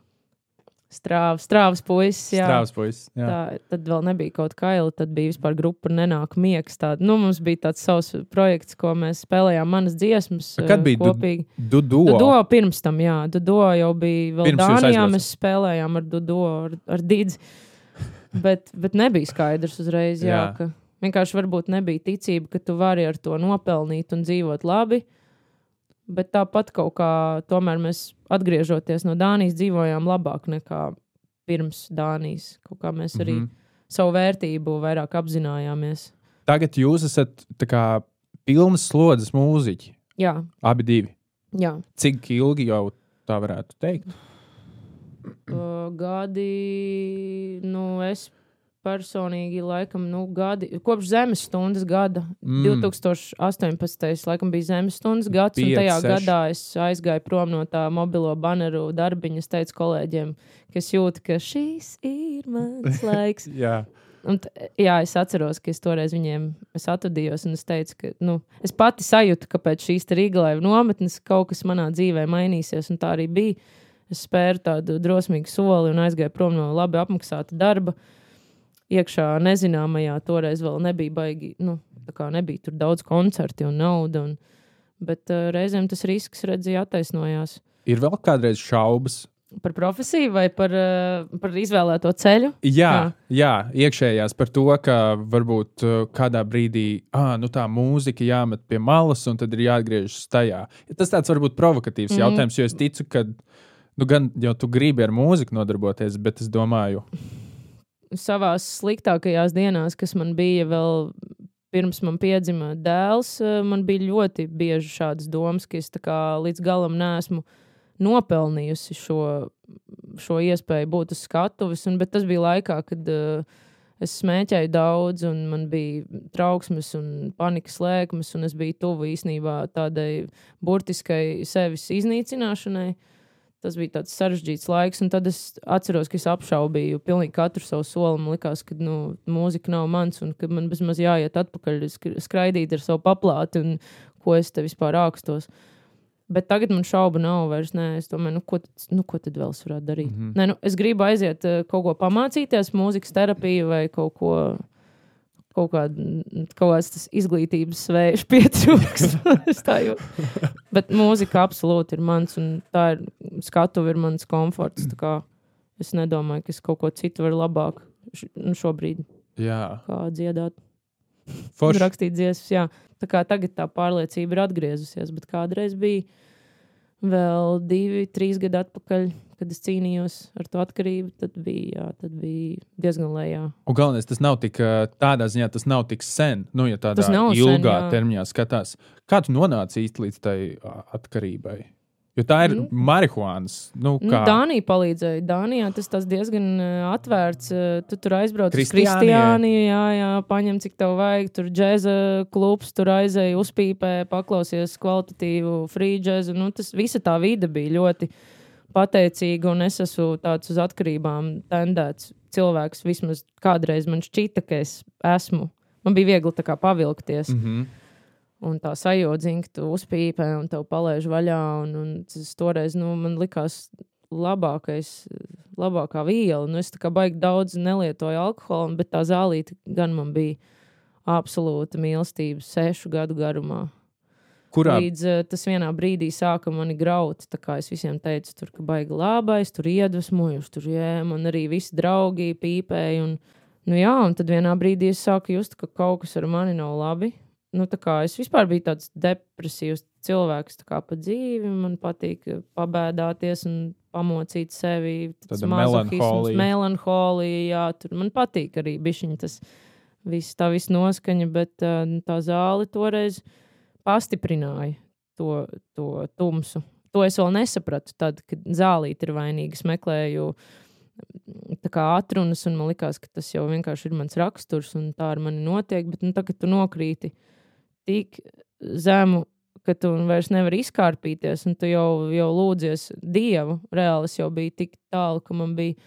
Strāvas, strāvas puisis. jā. Strāvas puisis. jā. Tā, tad vēl nebija kaut kāda, tad bija vispār grupa Nenāk miegs. Tāda. Nu, mums bija tāds savs projekts, ko mēs spēlējām, manas dziesmas. Kad bija kopīgi? Dudo. Dudo pirms tam, jā. Dudo jau bija vēl Pirms Dānijā. Mēs spēlējām ar Dudo, ar, ar Dīdzi. Bet, bet nebija skaidrs uzreiz, jā, Jā. jā. ka vienkārši varbūt nebija ticība, ka tu vari ar to nopelnīt un dzīvot labi. Bet tāpat kaut kā, tomēr mēs atgriežoties no Dānijas, dzīvojām labāk nekā pirms Dānijas. Kaut kā mēs arī mm. -hmm. savu vērtību vairāk apzinājāmies. Tagad jūs esat kā pilnas slodzes mūziķi. Jā, Abi divi. jā. Cik ilgi jau tā varētu teikt? Uh, gadi, nu, es personīgi, laikam, nu, gadi, kopš zemes stundas gada, Mm. mm. 2018. laikam bija zemes stundas gads, Pieci, un tajā seši. gadā es aizgāju prom no tā mobilo baneru darbiņa. Es teicu kolēģiem, ka es jūtu, ka šis ir mans laiks. Jā. Un, jā, es atceros, ka es toreiz viņiem es atvadījos, un es teicu, ka nu, es pati sajūtu, ka pēc šīs Rīgājas nometnes kaut kas manā dzīvē mainīsies, un tā arī bija. Es spēru tādu drosmīgu soli un aizgāju prom no labi apmaksāta darba. Iekšā nezināmajā toreiz vēl nebija baigi, nu, nebija tur daudz koncertu un naudas. Un, bet uh, reizēm tas risks, redzēja, attaisnojās. Ir vēl kādreiz šaubas. Par profesiju vai par, uh, par izvēlēto ceļu? Jā, jā. jā, iekšējās par to, ka varbūt uh, kādā brīdī ah, nu tā mūzika jāmet pie malas, un tad ir jāatgriežas tajā. Tas tāds varbūt provokatīvs mm. jautājums, jo es ticu, ka nu, gan jau tu gribi ar mūziku nodarboties, bet es domāju. Savā sliktākajās dienās, kas man bija vēl pirms man piedzima dēls, man bija ļoti bieži šādas domas, ka es līdz galam nesmu nopelnījusi šo, šo iespēju būt uz skatuves. Un, bet tas bija laikā, kad uh, es smēķēju daudz, un man bija trauksmes un panikas lēkmes, un es biju tuvu īsnībā tādai burtiskai sevis iznīcināšanai. Tas bija tāds sarežģīts laiks, un tad es atceros, ka es apšaubīju pilnīgi katru savu soli. Man liekas, ka nu, mūzika nav mans, un ka man bezmaz jāiet atpakaļ, skraidīt ar savu paplāti, un ko es te vispār ākstos. Bet tagad man šaubu nav vairs. Nē, es domāju, nu, ko, nu, ko tad vēl es varētu darīt? Mm -hmm. Nē, nu, es gribu aiziet uh, kaut ko pamācīties, mūzikas terapiju vai kaut ko. Kaut, kād, kaut kāds izglītības vējš pietrūks. Bet mūzika absolūti ir mans, un tā ir skatuve, ir mans komforts. Es nedomāju, ka es kaut ko citu varu labāk nu, šobrīd. Jā. Kā dziedāt. Forši. Rakstīt dziesmas, jā. Tā kā tagad tā pārliecība ir atgriezusies, bet kādreiz bija vēl divi, trīs gadi atpakaļ, kad es cīnījos ar to atkarību, tad bija, jā, tad bija diezgan lejā. Un galvenais, tas nav tik tādā ziņā, tas nav tik sen, nu, ja tādā ilgā sen, termiņā skatās. Kā tu nonāci īsti līdz tai atkarībai? Jo tā ir mm. marihuānas. Nu, nu, Dānija palīdzēja. Dānijā tas diezgan uh, atvērts. Uh, tu tur aizbrauc uz Kristiāniju, jā, jā, paņem cik tev vajag. Tur džēza klubs, tur aizēja uzpīpē, paklausies kvalitatīvu free džēzu. Nu, tas visa tā vide bija ļoti pateicīga, un es esmu tāds uz atkarībām tendēts cilvēks. Vismaz kādreiz man šķita, ka es esmu. Man bija viegli pavilkties. Mm -hmm. Un tā sajūta, ka tu uzpīpē un tev palaiž vaļā. Un, un tas toreiz nu, man likās labākais, labākā viela. Nu, es tā kā baigi daudz nelietoju alkoholu, bet tā zālīte gan man bija absolūta mīlestība sešu gadu garumā. Kurā? Līdz uh, tas vienā brīdī sāka mani graut. Es visiem teicu, tur bija baigi labais, tur iedvesmojuši, tur jēma, un arī visi draugi pīpēja. Un, nu jā, un tad vienā brīdī es sāku just, ka kaut kas ar mani nav labi nu, es vispār biju tāds depresīvs cilvēks kā pa dzīvi. Man patīk pabēdāties un pamocīt sevi. Tas melanholija. melanholija jā, tur man patīk arī bišķiņa tas viss, tā viss noskaņa, bet nu, tā zāle toreiz pastiprināja to, to tumsu. To es vēl nesapratu, tad, kad zālīte ir vainīga. Es meklēju tā kā atrunas, un man likās, ka tas jau vienkārši ir mans raksturs, un tā ar mani notiek. Bet, nu, tā, kad tu nokrīti tik zemu, ka tu vairs nevari izkārpīties, un tu jau, jau lūdzies Dievu. Reāli es jau biju tik tālu, ka man bija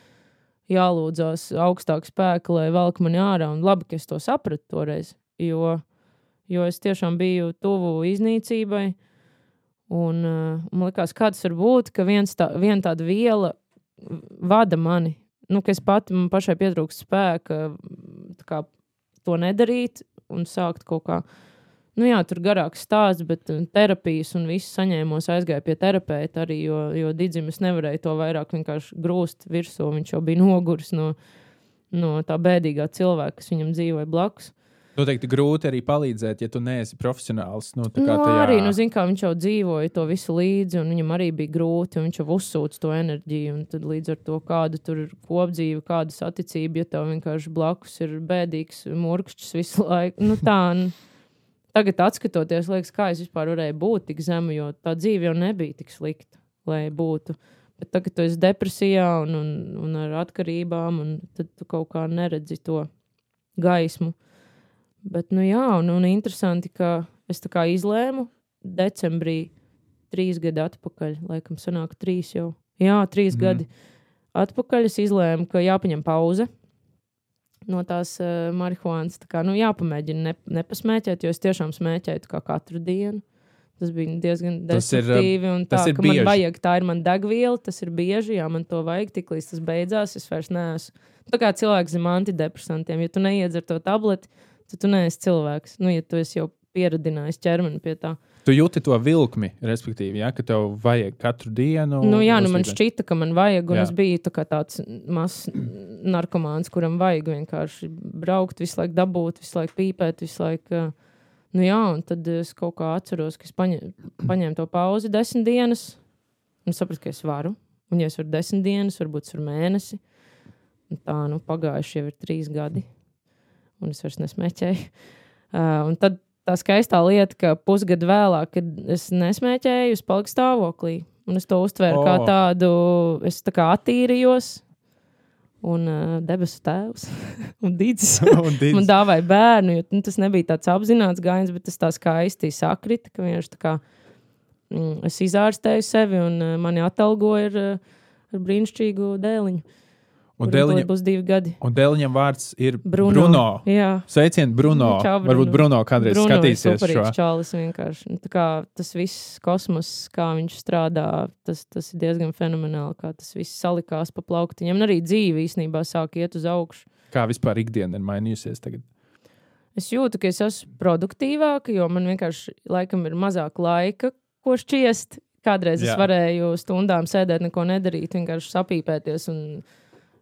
jālūdzās augstāk spēka, lai velk mani ārā. Un labi, ka es to sapratu toreiz, jo, jo es tiešām biju tuvu iznīcībai. Un uh, man liekas, kā tas var būt, ka viens tā, viena tāda viela vada mani. Nu, es pati man pašai pietrūkst spēka kā, to nedarīt un sākt kaut kā uh, Nu, jā, tur garāks stāsts, bet uh, terapijas un viss saņēmos, aizgāju pie terapeita arī, jo, jo Digis nevarēja to vairāk vienkārši grūst virsū. Viņš jau bija noguris no, no tā bēdīgā cilvēka, kas viņam dzīvoja blakus. Noteikti grūti arī palīdzēt, ja tu neesi profesionāls. Nu, nu, tajā... arī, nu, zin, kā, viņš jau dzīvoja to visu līdzi, un viņam arī bija grūti, un viņš jau uzsūca to enerģiju. Tad līdz ar to, kāda tur ir kopdzīve, kāda saticība, ja tev vienkārši blakus ir bēdīgs murkšķis visu laiku. Nu, tā, tagad, skatoties, liekas, kā es vispār varēju būt tik zemu, jo tā dzīve jau nebija tik slikta, lai būtu. Bet tagad tu esi depresijā un, un, un ar atkarībām, un tad tu kaut kā neredzi to gaismu. Bet, nu jā, un, un interesanti, ka es tā kā izlēmu decembrī, trīs gadi atpakaļ, laikam, sanāk, trīs jau. Jā, trīs mm. gadi atpakaļ es izlēmu, ka jāpaņem pauze no tās uh, marihuānas. Tā kā nu, jāpamēģina ne, nepasmēķēt, jo es tiešām smēķēju katru dienu. Tas bija diezgan destruktīvi. Tas ir, tā, tas ir man vajag, tā ir mana degviela, tas ir bieži, jā, man to vajag. Tiklīdz tas beidzās, es vairs neesmu. Tā kā cilvēks zem antidepresantiem, ja tu neiedzer to tableti, tad tu neesi cilvēks. Nu, ja tu esi jau pieradinājis ķermeni pie tā. Tu jūti to vilkli, respektīvi, ja, ka tev vajag katru dienu. Nu, jā, nu man šķita, ka man vajag, un Jā. es biju tā tāds mazs narkomāns, kuram vajag vienkārši braukt, visu laiku dabūt, visu laiku pīpēt, visu laiku. Nu, jā, un tad es kaut kā atceros, ka es paņēmu, paņēmu to pauzi desmit dienas, un sapratu, ka es varu. Un, ja es varu desmit dienas, varbūt es varu mēnesi. Un tā, nu, pagājuši jau ir trīs gadi, un es vairs nesmēķēju. Uh, un tad tā skaistā lieta, ka pusgadu vēlāk, kad es nesmēķēju, es paliku stāvoklī. Un es to uztvēru oh. kā tādu, es tā kā attīrījos. Un uh, debesu tēvs un dīdis man dāvāja bērnu, jo nu, tas nebija tāds apzināts gājiens, bet tas tā skaisti sakrita, ka vienkārši tā kā mm, es izārstēju sevi un uh, mani atalgoja ar, ar brīnišķīgu dēliņu. Un kuram dēliņa, tūlīt būs divi gadi. un dēliņam vārds ir Bruno. Bruno. Jā. Sveicien, Bruno. Čau, Bruno. Varbūt Bruno kādreiz Bruno skatīsies šo. čalis vienkārši. Nu, tā kā tas viss kosmos, kā viņš strādā, tas, tas ir diezgan fenomenāli, kā tas viss salikās pa plauktiņiem. Un arī dzīve īstenībā sāk iet uz augšu. Kā vispār ikdiena ir mainījusies tagad? Es jūtu, ka es esmu produktīvāka, jo man vienkārši laikam ir mazāk laika, ko šķiest. Kādreiz Jā. es varēju stundām sēdēt, neko nedarīt, vienkārši sapīpēties un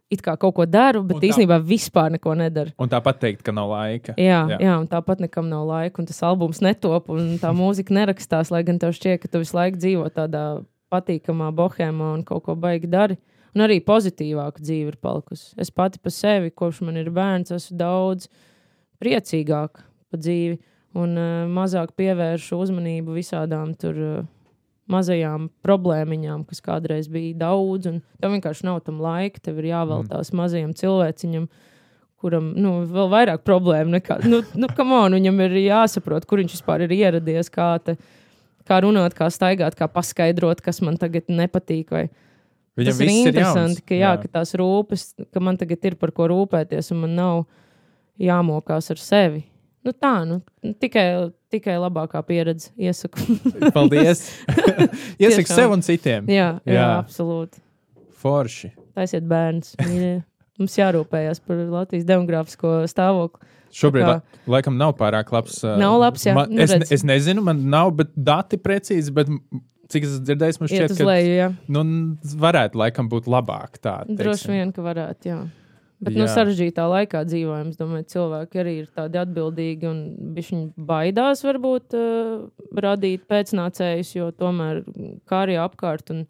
it kā kaut ko daru, bet tā- īstenībā vispār neko nedaru. Un tāpat teikt, ka nav laika. Jā, Jā. jā. jā, un tāpat nekam nav laika, un tas albums netop, un tā mūzika nerakstās, lai gan tev šķiet, ka tu visu laiku dzīvo tādā patīkamā bohēmā un kaut ko baigi dari. Un arī pozitīvāka dzīve ir palikusi. Es pati par sevi, kopš man ir bērns, esmu daudz priecīgāka par dzīvi un uh, mazāk pievēršu uzmanību visādām tur uh, mazajām problēmiņām, kas kādreiz bija daudz. un Tev vienkārši nav tam laika, tev ir jāveltās mm. mazajam cilvēciņam kuram nu, vēl vairāk problēmu nekā. Nu, nu, come on, viņam ir jāsaprot, kur viņš vispār ir ieradies, kā, te, kā runāt, kā staigāt, kā paskaidrot, kas man tagad nepatīk. Vai. Viņam Tas ir interesanti, jauns. ka, jā, ka tās rūpes, ka man tagad ir par ko rūpēties, un man nav jāmokās ar sevi. Nu, tā, nu, tikai, tikai labākā pieredze iesaku. Paldies! Tiešām. sev un citiem. jā, jā, Jā. absolūti. Forši. Taisiet bērns. Mums jārūpējas par Latvijas demogrāfisko stāvokli. Šobrīd Tā la, laikam nav pārāk labs. uh, Nav labs, jā. Man, Nu, es, redz. es nezinu, man nav bet dati precīzi, bet cik es esmu dzirdējis, man Iet šķiet, uz ka leju, nu, varētu laikam būt labāk. Tā, Droši vien, ka varētu, jā. Bet jā. no Jā. sarežģītā laikā dzīvojam. Es domāju, cilvēki arī ir tādi atbildīgi un viņi baidās varbūt uh, radīt pēcnācējus, jo tomēr kā arī apkārt. Un,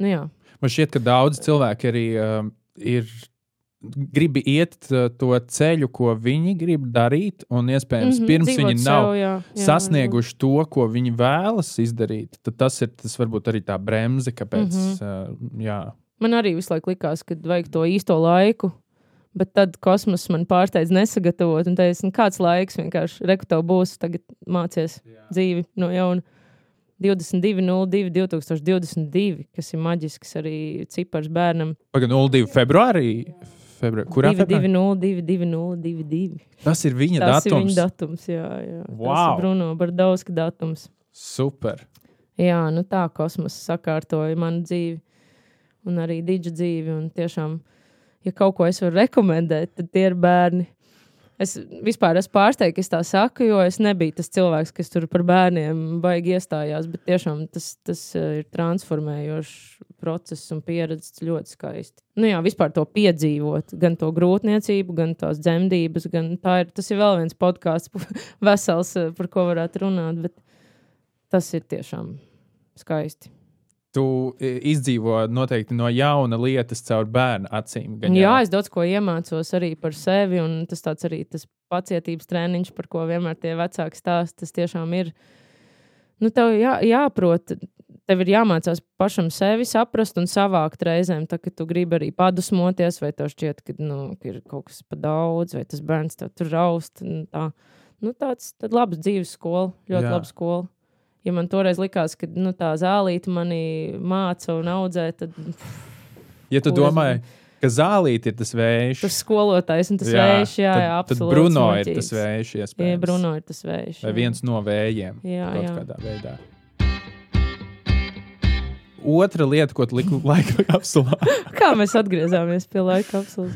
nu, jā. Man šķiet, ka daudz cilvēku arī um, ir. Gribi iet uh, to ceļu, ko viņi grib darīt, un iespējams, mm -hmm, pirms viņi nav sev, jā, jā, sasnieguši to, ko viņi vēlas izdarīt, tad tas ir tas varbūt arī tā bremze, kāpēc. Mm. -hmm. uh, jā, Man arī visu laiku likās, ka vajag to īsto laiku. Bet tad kosmos man pārsteidz nesagatavot. Un teica, nu, kāds laiks vienkārši rekrutē būs, tagad mācies dzīvi no jauna. 22, 02, 2022, kas ir maģisks arī cipars bērnam. Pagaidām, 02. februārī. Februārī. Kurā 2, februārī? 2, 0, 2, 2, 0, 2, 2. Tas ir viņa Tas ir datums. viņa datums. Jā, jā. Tas Wow. ir Bruno Bardauska datums. Super. Jā, nu tā kosmosa sakārtoja manu dzīvi un arī dīdžu dzīvi. Un tiešām, ja kaut ko es varu rekomendēt, tad tie ir bērni. Es vispār esmu pārsteigts, ka es tā saku, jo es nebiju tas cilvēks, kas tur par bērniem baigi iestājās. Bet tiešām tas, tas eh, ir transformējošs process un pieredze ļoti skaisti. Nu jā, vispār to piedzīvot, gan to grūtniecību, gan tās dzemdības. Gan tā ir, tas ir vēl viens podkāsts, vesels, eh, par ko varētu runāt. Bet tas ir tiešām skaisti. Tu e, izdzīvo noteikti no jauna lietas caur bērnu acīm. gan Jā, jau. es daudz ko iemācos arī par sevi, un tas tāds arī tas pacietības treniņš, par ko vienmēr tie vecāki stāsta. Tas tiešām ir. Nu, tev jā, jāprot, tev ir jāmācās pašam sevi saprast un savākt reizēm, tā, ka tu gribi arī padusmoties, vai tev šķiet, ka, nu, ir kaut kas pa daudz, vai tas bērns tev tur raust. Tā. Nu, tāds tad labs dzīves skola, ļoti Jā. laba skola. Ja man toreiz likās, ka nu, tā zālīte mani māca un audzē, tad Ja tu Kur es domā, ka zālīte ir tas vējš, tas skolotājs un tas vējš, jā, tad, jā, tad absolūti. Bruno ir tas vējš, Jā, iespējams. Bruno ir tas vējš. Vai jā. viens no vējiem Jā, kaut jā. kādā veidā. Otra lieta, ko tu liki laika kapsulā, Kā mēs atgriezāmies pie laika kapsulas?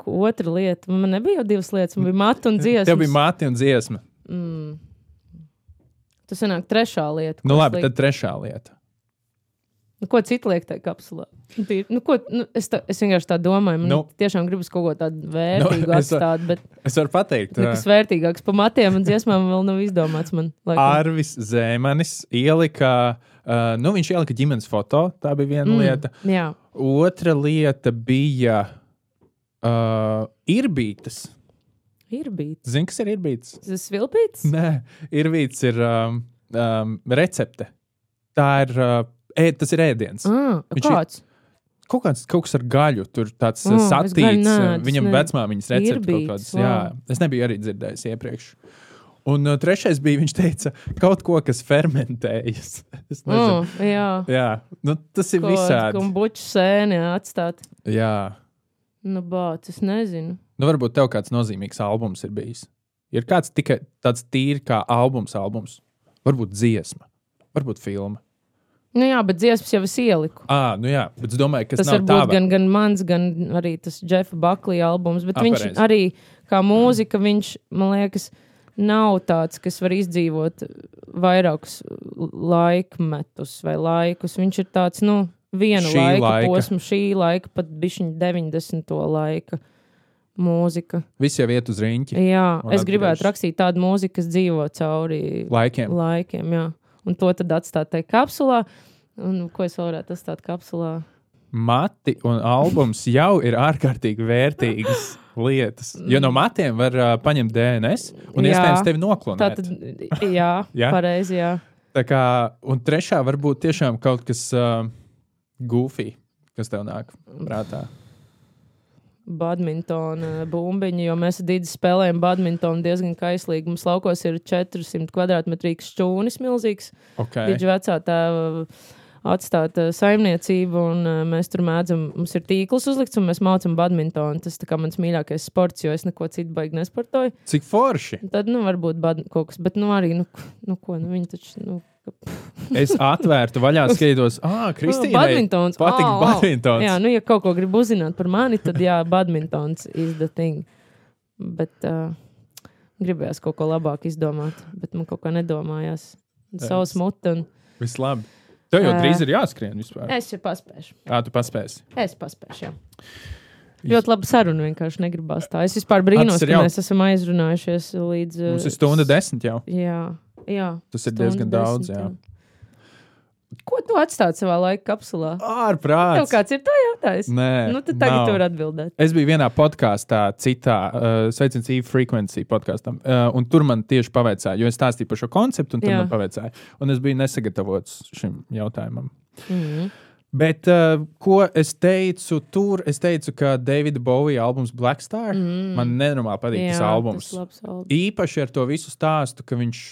Otra lieta, man nebija jau divas lietas, man bija matra un dziesma. tev bija māte un dziesma. Mm, Tas sanāk trešā lieta. Nu, labi, lieku. tad trešā lieta. Nu, ko citu liek tajā kapsulā? Nu, Nu, ko, nu, es, tā, es vienkārši tā domāju, man Nu. nu, tiešām gribas kaut ko tādu vērtīgu Nu, nu, es- atstāt, bet Es varu pateikt, nekas vērtīgāks par matiem un dziesmām vēl nav izdomāts man. laikam. Arvis Zēmanis ielika, uh, nu, viņš ielika ģimenes foto. Tā bija viena mm. lieta. Jā, Otra lieta bija uh, irbītas. Ir bijis. Zini, kas ir irbītas? Tas ir vilpīts. Nē, irbītas ir um, um, recepte. Tā ir, uh, ē, tas ir ēdiens. Ah, Viņš ir- kāds? Kaut, kāds, kaut kas ar gaļu, tur tāds Mm, mm, satīts. neēdu, uh, Viņam ne- vecmāmiņas recepte kaut wow. Jā, es nebiju arī dzirdējis iepriekš. Un uh, trešais bija, viņš teica, kaut ko, kas fermentējas. Es nezinu. Mm, jā, Jā, nu, tas ir visādi. kā buču sēni atstāt. Jā, Nu, bāc, es nezinu. Nu, varbūt tev kāds nozīmīgs albums ir bijis. Ir kāds tikai tāds tīri kā albums, albums. Varbūt dziesma, varbūt filma. Nu, jā, bet dziesmas jau es ieliku. Ah, nu jā, bet es domāju, ka Tas var būt gan, gan mans, gan arī tas Jeffa Buckley albums. Bet Ah, viņš pareizi. arī kā mūzika, viņš man liekas, nav tāds, kas var izdzīvot vairākus laikmetus vai laikus. Viņš ir tāds, nu, viena Šī laika, laika. posma, šī laika, pat bišķiņa 90. laika mūzika. Viss jau iet uz riņķi Jā, es gribētu atgriežas. rakstīt tādu mūziku, kas dzīvo cauri laikiem. laikiem, jā. Un to tad atstāt tajā kapsulā. Un ko es varētu atstāt kapsulā? Mati un albums jau ir ārkārtīgi vērtīgas lietas. Jo no matiem var uh, paņemt DNS un Jā. iespējams tevi noklonēt. Tā tad, jā, Jā? pareizi, jā. Tā kā, un trešā var būt tiešām kaut kas uh, goofy, kas tev nāk prātā. Badmintona bumbiņa, jo mēs Dīdzi spēlējam badmintonu diezgan kaislīgi. Mums laukos ir 400 kvadrātmetrīgs šķūnis milzīgs. Okay. Dīdži vecā tēva atstāt uh, saimniecību, un uh, mēs tur mēdzam, mums ir tīkls uzlikts, un mēs mācām badmintonu. Tas kā mans mīļākais sports, jo es neko citu baigi nesportoju. Cik forši! Tad, nu, varbūt bad, kaut kas, bet, nu, arī, nu, nu ko, nu, viņi taču, nu, Es atvērtu vaļā, skatos, ah, Kristīna. badmintons. patīk au. badmintons. Jā, nu, ja kaut ko grib uzzināt par mani, tad, jā, badmintons is the thing. Bet uh, gribējās kaut ko labāk izdomāt, bet man kaut kā nedomājās. Savs mute, un Viss labi. Tev jau drīz ir jāskrien vispār. es jau paspēšu. Kā tu paspēsi? Es paspēšu, jā. Ļoti labi saruna vienkārši negribās tā. Es vispār brīnos, ka jauki. mēs esam aizrunājušies līdz. Mums ir stunda desmit jau. Jā, jā. Tas ir diezgan daudz. Jā. Ko tu atstāji savā laika kapsulā? Tev Ārprāts! kāds ir to jautājis? Nē, Nu, tad tagad nav. tu vari atbildēt. Es biju vienā podkāstā, citā, uh, Sveicins Eve Frequency podkāstam, uh, un tur man tieši pavaicāja, jo es stāstīju par šo konceptu, un tur Jā. man pavaicāja. Un es biju nesagatavots šim jautājumam. Mm. Bet, uh, ko es teicu tur, es teicu, ka Davida Bovija albums Black Star Mm. man nenormāli patīk tas albums. Tas labs albums. Īpaši ar to visu stāstu, ka viņš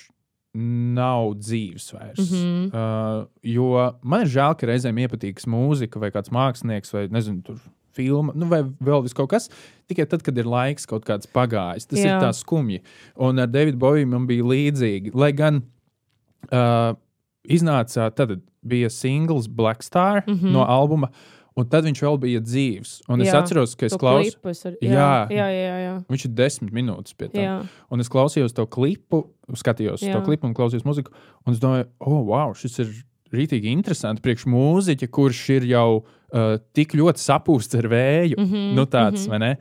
nav dzīves vairs. Mm. -hmm. uh, jo man ir žēl, ka reizēm iepatīkas mūzika vai kāds mākslinieks vai nezinu, tur filma, nu, vai vēl vis kaut kas. Tikai tad, kad ir laiks kaut kāds pagājis, tas Jā. Ir tā skumji. Un ar Davidu Boviju man bija līdzīgi. Lai gan uh, iznāca, tad bija singls Black Star mm. -hmm. no albuma, un tad viņš vēl bija dzīves. Un es Jā, atceros, ka es es ar- Jā. Jā, jā, jā. jā. Viņš ir desmit minūtes pie tā. jā. Un es klausījos to klipu, skatījos Jā. to klipu un klausījos muziku. Un es domāju, oh, wow, šis ir rītīgi interesants priekš mūziķa, kurš ir jau uh, tik ļoti sapūsts ar vēju. Mm -hmm, nu, tāds, mm -hmm.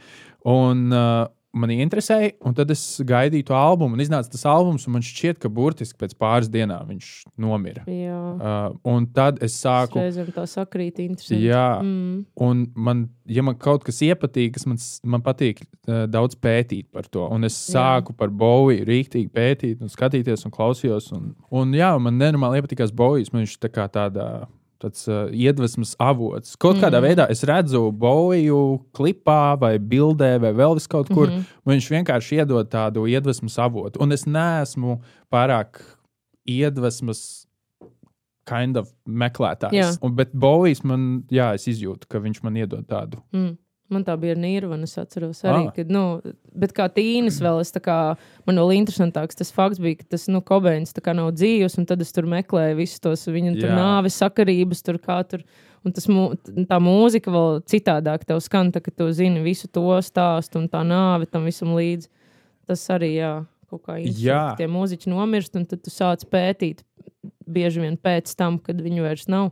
Un uh, man interesēja, un tad es gaidīju to albumu, un iznāca tas albums, un man šķiet, ka burtiski pēc pāris dienām viņš nomira. jā. Uh, un tad es sāku. Reizēm tā sakrīt, interesanti. Jā, Mm. un man, ja man kaut kas iepatīk, kas man, man patīk uh, daudz pētīt par to. Un es sāku jā. par Boviju rīktīgi pētīt, un skatīties, un klausījos. Un, un jā, man nenormāli iepatikās Bovijas. Man viņš tā kā tādā. Tāds uh, iedvesmas avots. Kaut mm. kādā veidā es redzu Boviju klipā, vai bildē, vai vēl kaut kur. Mm -hmm. Viņš vienkārši iedod tādu iedvesmas avotu. Un es neesmu pārāk iedvesmas kind of meklētājs. Un, bet Bovijs man, jā, es izjūtu, ka viņš man iedod tādu. Mm. Man tā bija nīrvana, es atceros. Arī, Ah. kad, nu, bet kā tīnis vēl, es tā kā, man vēl interesantāks tas fakts bija, ka tas, nu, Kobeins tā kā nav dzīvs, un tad es tur meklēju visus tos viņa tur nāves sakarības, tur kā tur. Un tas, mū- tā mūzika vēl citādāk tev skan, tā, ka tu zini visu to stāstu un tā nāve tam visam līdzi. Tas arī, jā, kaut kā interesanti. Tie mūziķi nomirst, un tad tu sāc pētīt bieži vien pēc tam, kad viņu vairs nav.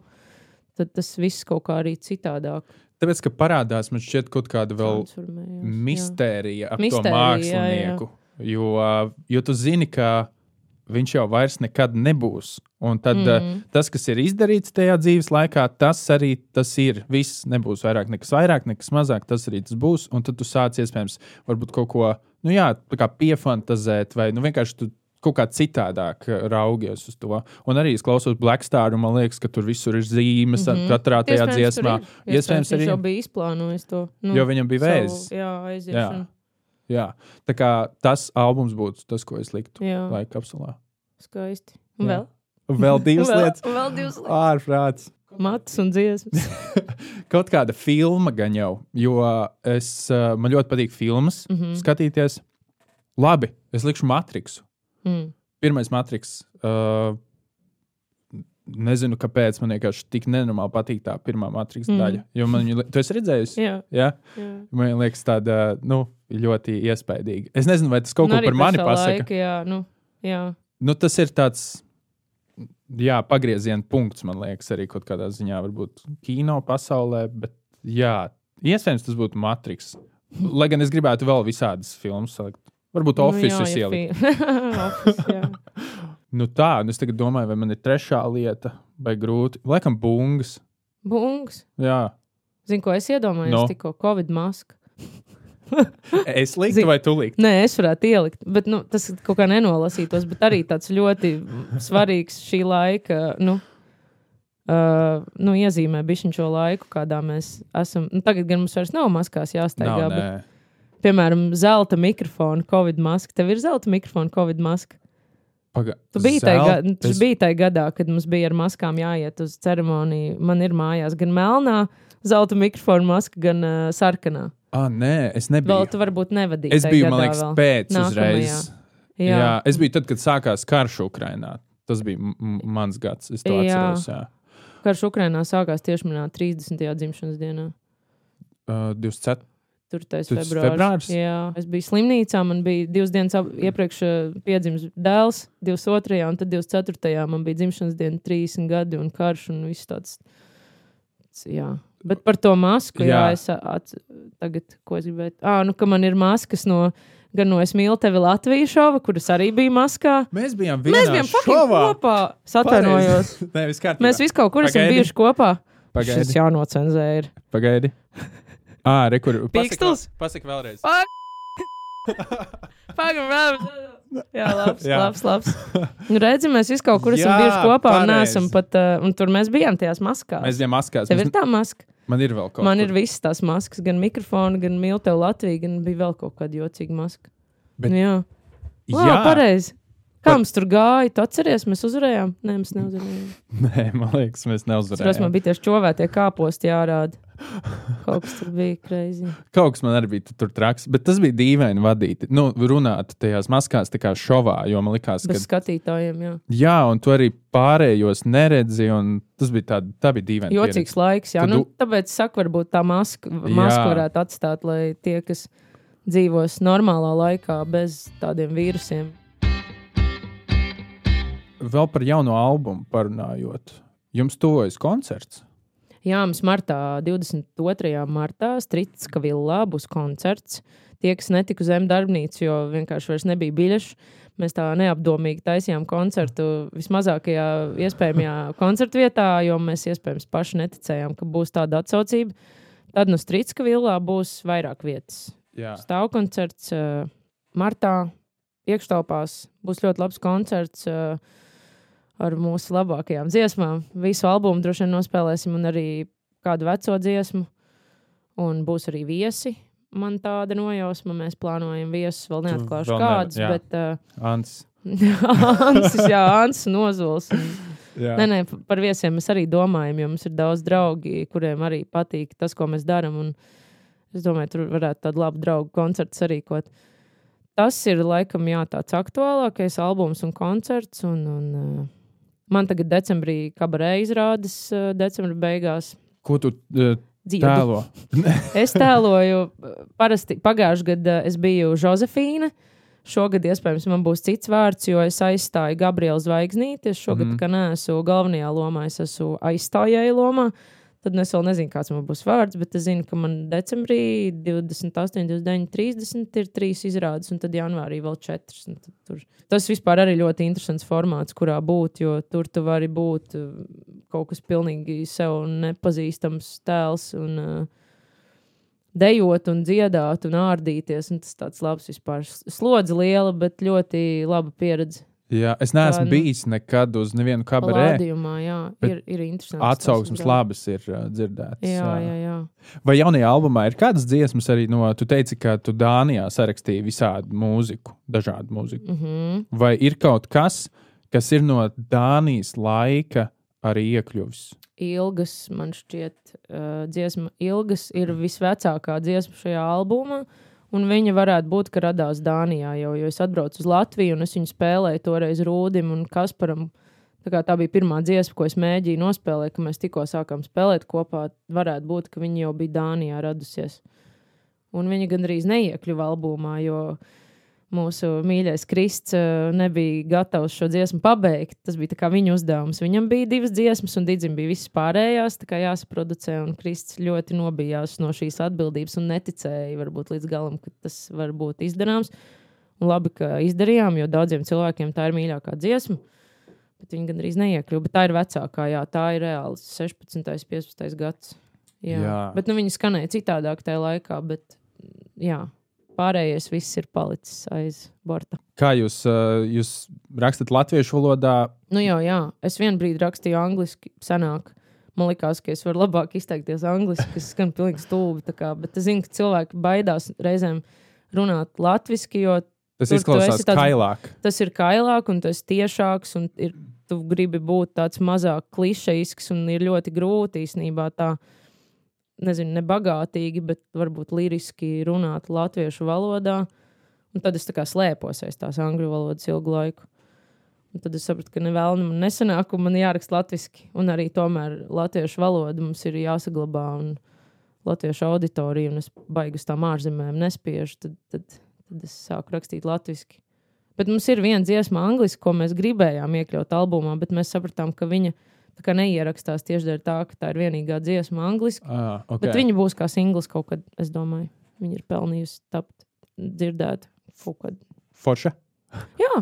Tad tas viss kaut kā arī citādāk Tāpēc, ka parādās man šķiet kaut kāda vēl jā. mistērija ap Mistērija, to jā, mākslinieku. Jo, jo tu zini, ka viņš jau vairs nekad nebūs. Un tad mm. Mhm. tas, kas ir izdarīts tajā dzīves laikā, tas arī tas ir. Viss nebūs vairāk, nekas vairāk, nekas mazāk. Tas arī tas būs. Un tad tu sāc iespējams varbūt kaut ko nu, jā, piefantazēt, vai nu, vienkārši tu kaut kā citādāk raugies uz to. Un arī es klausos Blackstar, un man liekas, ka tur visur ir zīmes mm. -hmm. katrā tajā dziesmā. Iespējams, viņš arī- jau bija izplānojis to. Nu, Jo viņam bija vēzis. Jā, aiziešana. Jā, tā kā tas albums būtu tas, ko es liktu Jā, jā laika kapsulā. skaisti. Un Jā. vēl? Vēl divas vēl, lietas. Vēl divas lietas. Ārprāts. Matus un dziesmas. Kaut kāda filma gan jau, jo es, uh, man ļoti patīk filmas mm. -hmm. skatīties. Labi, es likšu Matrixu. Mm. Pirmais Matrix. Uh, nezinu, kāpēc man vienkārši tik nenormāli patīk tā pirmā Matrix Mm. daļa. Jo man viņa, tu esi redzējusi? Jā, Jā, jā. man liekas, tāda nu, ļoti iespaidīga. Es nezinu, vai tas kaut Un ko par mani pasaka. Laika, jā, nu, jā. Nu, tas ir tāds. Jā, pagrieziena punkts, man liekas, arī kaut kādā ziņā, varbūt kino pasaulē, bet jā, iespējams, tas būtu Matrix. Lai gan es gribētu vēl visādas filmas salikt. Varbūt Office nu, Office, jā. Nu tā, un es tagad domāju, vai man ir trešā lieta, vai grūti. Laikam bungas. Bungs. Jā, Zini, ko es iedomājos? No. Tikko Covid maska. es liktu, Zini- vai tu liktu? Nē, es varētu ielikt, bet nu, tas kaut kā nenolasītos. Bet arī tāds ļoti svarīgs šī laika. Nu, Uh, nu, iezīmē bišķiņu šo laiku, kādā mēs esam. Nu, tagad gan mums vairs nav maskās jāsteigā, Nav, bet. Piemēram, zelta mikrofona, covid maska. Tev ir zelta mikrofona, covid maska. Paga... Tu biji tajā, ga- es- biji tajā gadā, kad mums bija ar maskām jāiet uz ceremoniju. Man ir mājās gan melnā zelta mikrofona maska, gan uh, sarkanā. Ah, nē, es nebiju. Vēl tu varbūt nevadīji. Es biju, man liekas, vēl. pēc Nākamajā. uzreiz. Jā. jā, es biju tad, kad sākās karš Ukrajinā. Tas bija mans gads. Es to Jā. atceros. Jā. Karš Ukrainā sākās tieši manā 30. dzimšanas dienā. Uh, 24. 4. Tas februāris. februāris? Jā, es biju slimnīcā. Man bija divas dienas ap- iepriekš uh, piedzimis dēls, 22. un tad 24. man bija dzimšanas diena, 30 gadi un karš un viss tāds. Jā. Bet par to masku, jā, Jā. es ats, tagad, ko es gribēju. Ah, nu, ka man ir maskas no, gan no Es mīlu tevi Latvijas šova, kuras arī bija maskā. Mēs bijām vienā Mēs bijām kopā. Satvainojos. Mēs visi kaut kur esam bijuši kopā. Pagaidi. Šis jānocenzē ir. Pagaidi. Ah, re, kur. Pīkstils? Pasaka vēlreiz. Pagaidām, vēl. Jā, labs, Jā. Labs, labs. Nu, redzi, mēs visi kaut kur esam Jā, bijuši kopā un pareizi. neesam pat, uh, un tur mēs bijām tajās maskās. Mēs bijām maskās. Tev ir tā maska. Man ir vēl kaut Man kur. ir visas tās maskas, gan mikrofona, gan mīlestības Latvija, gan bija vēl kaut kāda jocīga maska. Bet- Nu, jā, Jā, Lā, pareizi. Kā mums tur gāja? Tu atceries, mēs uzvarējām? Nē, mēs neuzvarējām. Nē, man liekas, mēs Tur man neuzvarējām. bija tieši čovētie kāposti jārāda. Kaut kas tur bija greizi. Kaut kas man arī bija tur traks, bet tas bija dīvaini vadīt. Nu, runāt tajās maskās, tā kā šovā, jo man likās, ka. Bez skatītājiem, jā. Jā, un tu arī pārējos neredzi, un tas bija tā, tā bija dīvaini. Jocīgs laiks, jā. Kad Nu, tāpēc saku, varbūt tā maska, maska varētu atstāt, lai tie, kas dzīvos normālā laikā bez tādiem vīrusiem. Vēl par jauno albumu parunājot. Jums tuvojas koncerts. Jā, mums martā, 22. martā, Strīdska villā būs koncerts. Tie, kas netika uz zemdarbnīcu, jo vienkārši vairs nebija biļešu, mēs tā neapdomīgi taisījām koncertu vismazākajā iespējamajā koncertu vietā, jo mēs iespējams paši neticējām, ka būs tāda atsaucība. Tad no Strīdska villā būs vairāk vietas. Stāvkoncerts uh, martā, iekštelpās. Būs ļoti labs koncerts uh, ar mūsu labākajām dziesmām. Visu albumu droši vien nospēlēsim, un arī kādu veco dziesmu. Un būs arī viesi. Man tāda nojausma, mēs plānojam viesus, vēl neatklāšu kādus, jā. bet uh, Ants. Ansis, jā, Ansis nozols. Un, Jā. Nē, nē, par viesiem mēs arī domājam, jo mums ir daudz draugi, kuriem arī patīk tas, ko mēs darām. Es domāju, tur varētu tādu labu draugu koncertu sarīkot. Tas ir laikam jā, tāds aktuālākais albums un koncerts. Un, un, uh, man tagad decembrī kabarē izrādes, uh, decembra beigās. Ko tu uh, tēlo? Es tēloju, uh, parasti pagājušajā gadā es biju Josefīna. Šogad iespējams man būs cits vārds, jo es aizstāju Gabrielu Zvaigznīti. Es šogad, mm. Kā neesmu galvenajā lomā, es esmu aizstājēju lomā. Tad nu es vēl nezinu, kāds man būs vārds, bet es zinu, ka man decembrī 28, 29, 30 ir trīs izrādes, un tad janvārī vēl četras. Tur. Tas vispār arī ļoti interesants formāts, kurā būt, jo tur tu vari būt uh, kaut kas pilnīgi sev nepazīstams tēls. Un, uh, Dejot un dziedāt un ārdīties. Un tas tāds labs vispār. Slodze liela, bet ļoti laba pieredze. Jā, es neesmu Tā, bijis nekad uz nevienu kabarē. Lādījumā, jā, ir, ir interesanti. Atsauksmes labas ir uh, dzirdētas. Jā, jā, jā. Vai jaunajā albumā ir kādas dziesmas arī no, tu teici, ka tu Dānijā sarakstīji visādi mūziku, dažādu mūziku. Mm -hmm. Vai ir kaut kas, kas ir no Dānijas laika arī iekļuvis? Ilgas, man šķiet, uh, dziesma Ilgas ir visvecākā dziesma šajā albumā. Un viņa varētu būt, ka radās Dānijā jau, jo es atbraucu uz Latviju un es viņu spēlēju toreiz Rūdim un Kasparam. Tā, tā bija pirmā dziesma, ko es mēģināju nospēlēt, kad mēs tikko sākām spēlēt kopā. Varētu būt, ka viņa jau bija Dānijā radusies. Un viņa gandrīz neiekļuva albumā, jo mūsu mīļais Krists eh, nebija gatavs šo dziesmu pabeigt. Tas bija viņa uzdevums. Viņam bija divas dziesmas, un Digim bija visas pārējās, tā kā jāsaproducē. Un Krists ļoti nobijās no šīs atbildības un neticēja varbūt līdz galam, ka tas var būt izdarāms. Un labi, ka izdarījām, jo daudziem cilvēkiem tā ir mīļākā dziesma. Bet viņi gandrīz neiekļuva. Tā ir vecākā, jā, tā ir reāli 16, 15 gads. Jā. Jā. Bet nu, viņi skanēja citādāk tajā laikā. Bet, jā, pārējais viss ir palicis aiz borta. Kā jūs, jūs rakstat latviešu valodā? Nu, jau, jā, es vienā brīdī rakstīju angliski, senāk. Man liekas, ka es varu labāk izteikties angliski, kas skan pilnīgi stulbi. Kā, bet es zinu, ka cilvēki baidās reizēm runāt latviešu, jo Tas izklausās tāds- kailāk. tas ir kailāk un tas ir tiešāks. Un ir, tu gribi būt tāds mazāk klišejisks un ir ļoti grūti īstenībā tā. Nezinu, nebagātīgi, bet varbūt liriski runāt latviešu valodā. Un tad es tā kā slēpos aiz tās angļu valodas ilgu laiku. Un tad es sapratu, ka nevēlu man nesanāk, un man jāraksta latviešu. Un arī tomēr latviešu valoda mums ir jāsaglabā. Un latviešu auditorija, un es baigi uz tām ārzemēm nespiežu. Tad, tad, tad es sāku rakstīt latviešu. Bet mums ir viena dziesma, angļuiski, ko mēs gribējām iekļaut albumā, bet mēs sapratām, ka viņa tā kā neierakstās tieši dēļ tā, ka tā ir vienīgā dziesma angļuiski. Ah, Okay. Bet viņa būs kā singls kaut kad, es domāju. Viņa ir pelnījusi tapt dzirdēt. Fukad. Forša. Jā,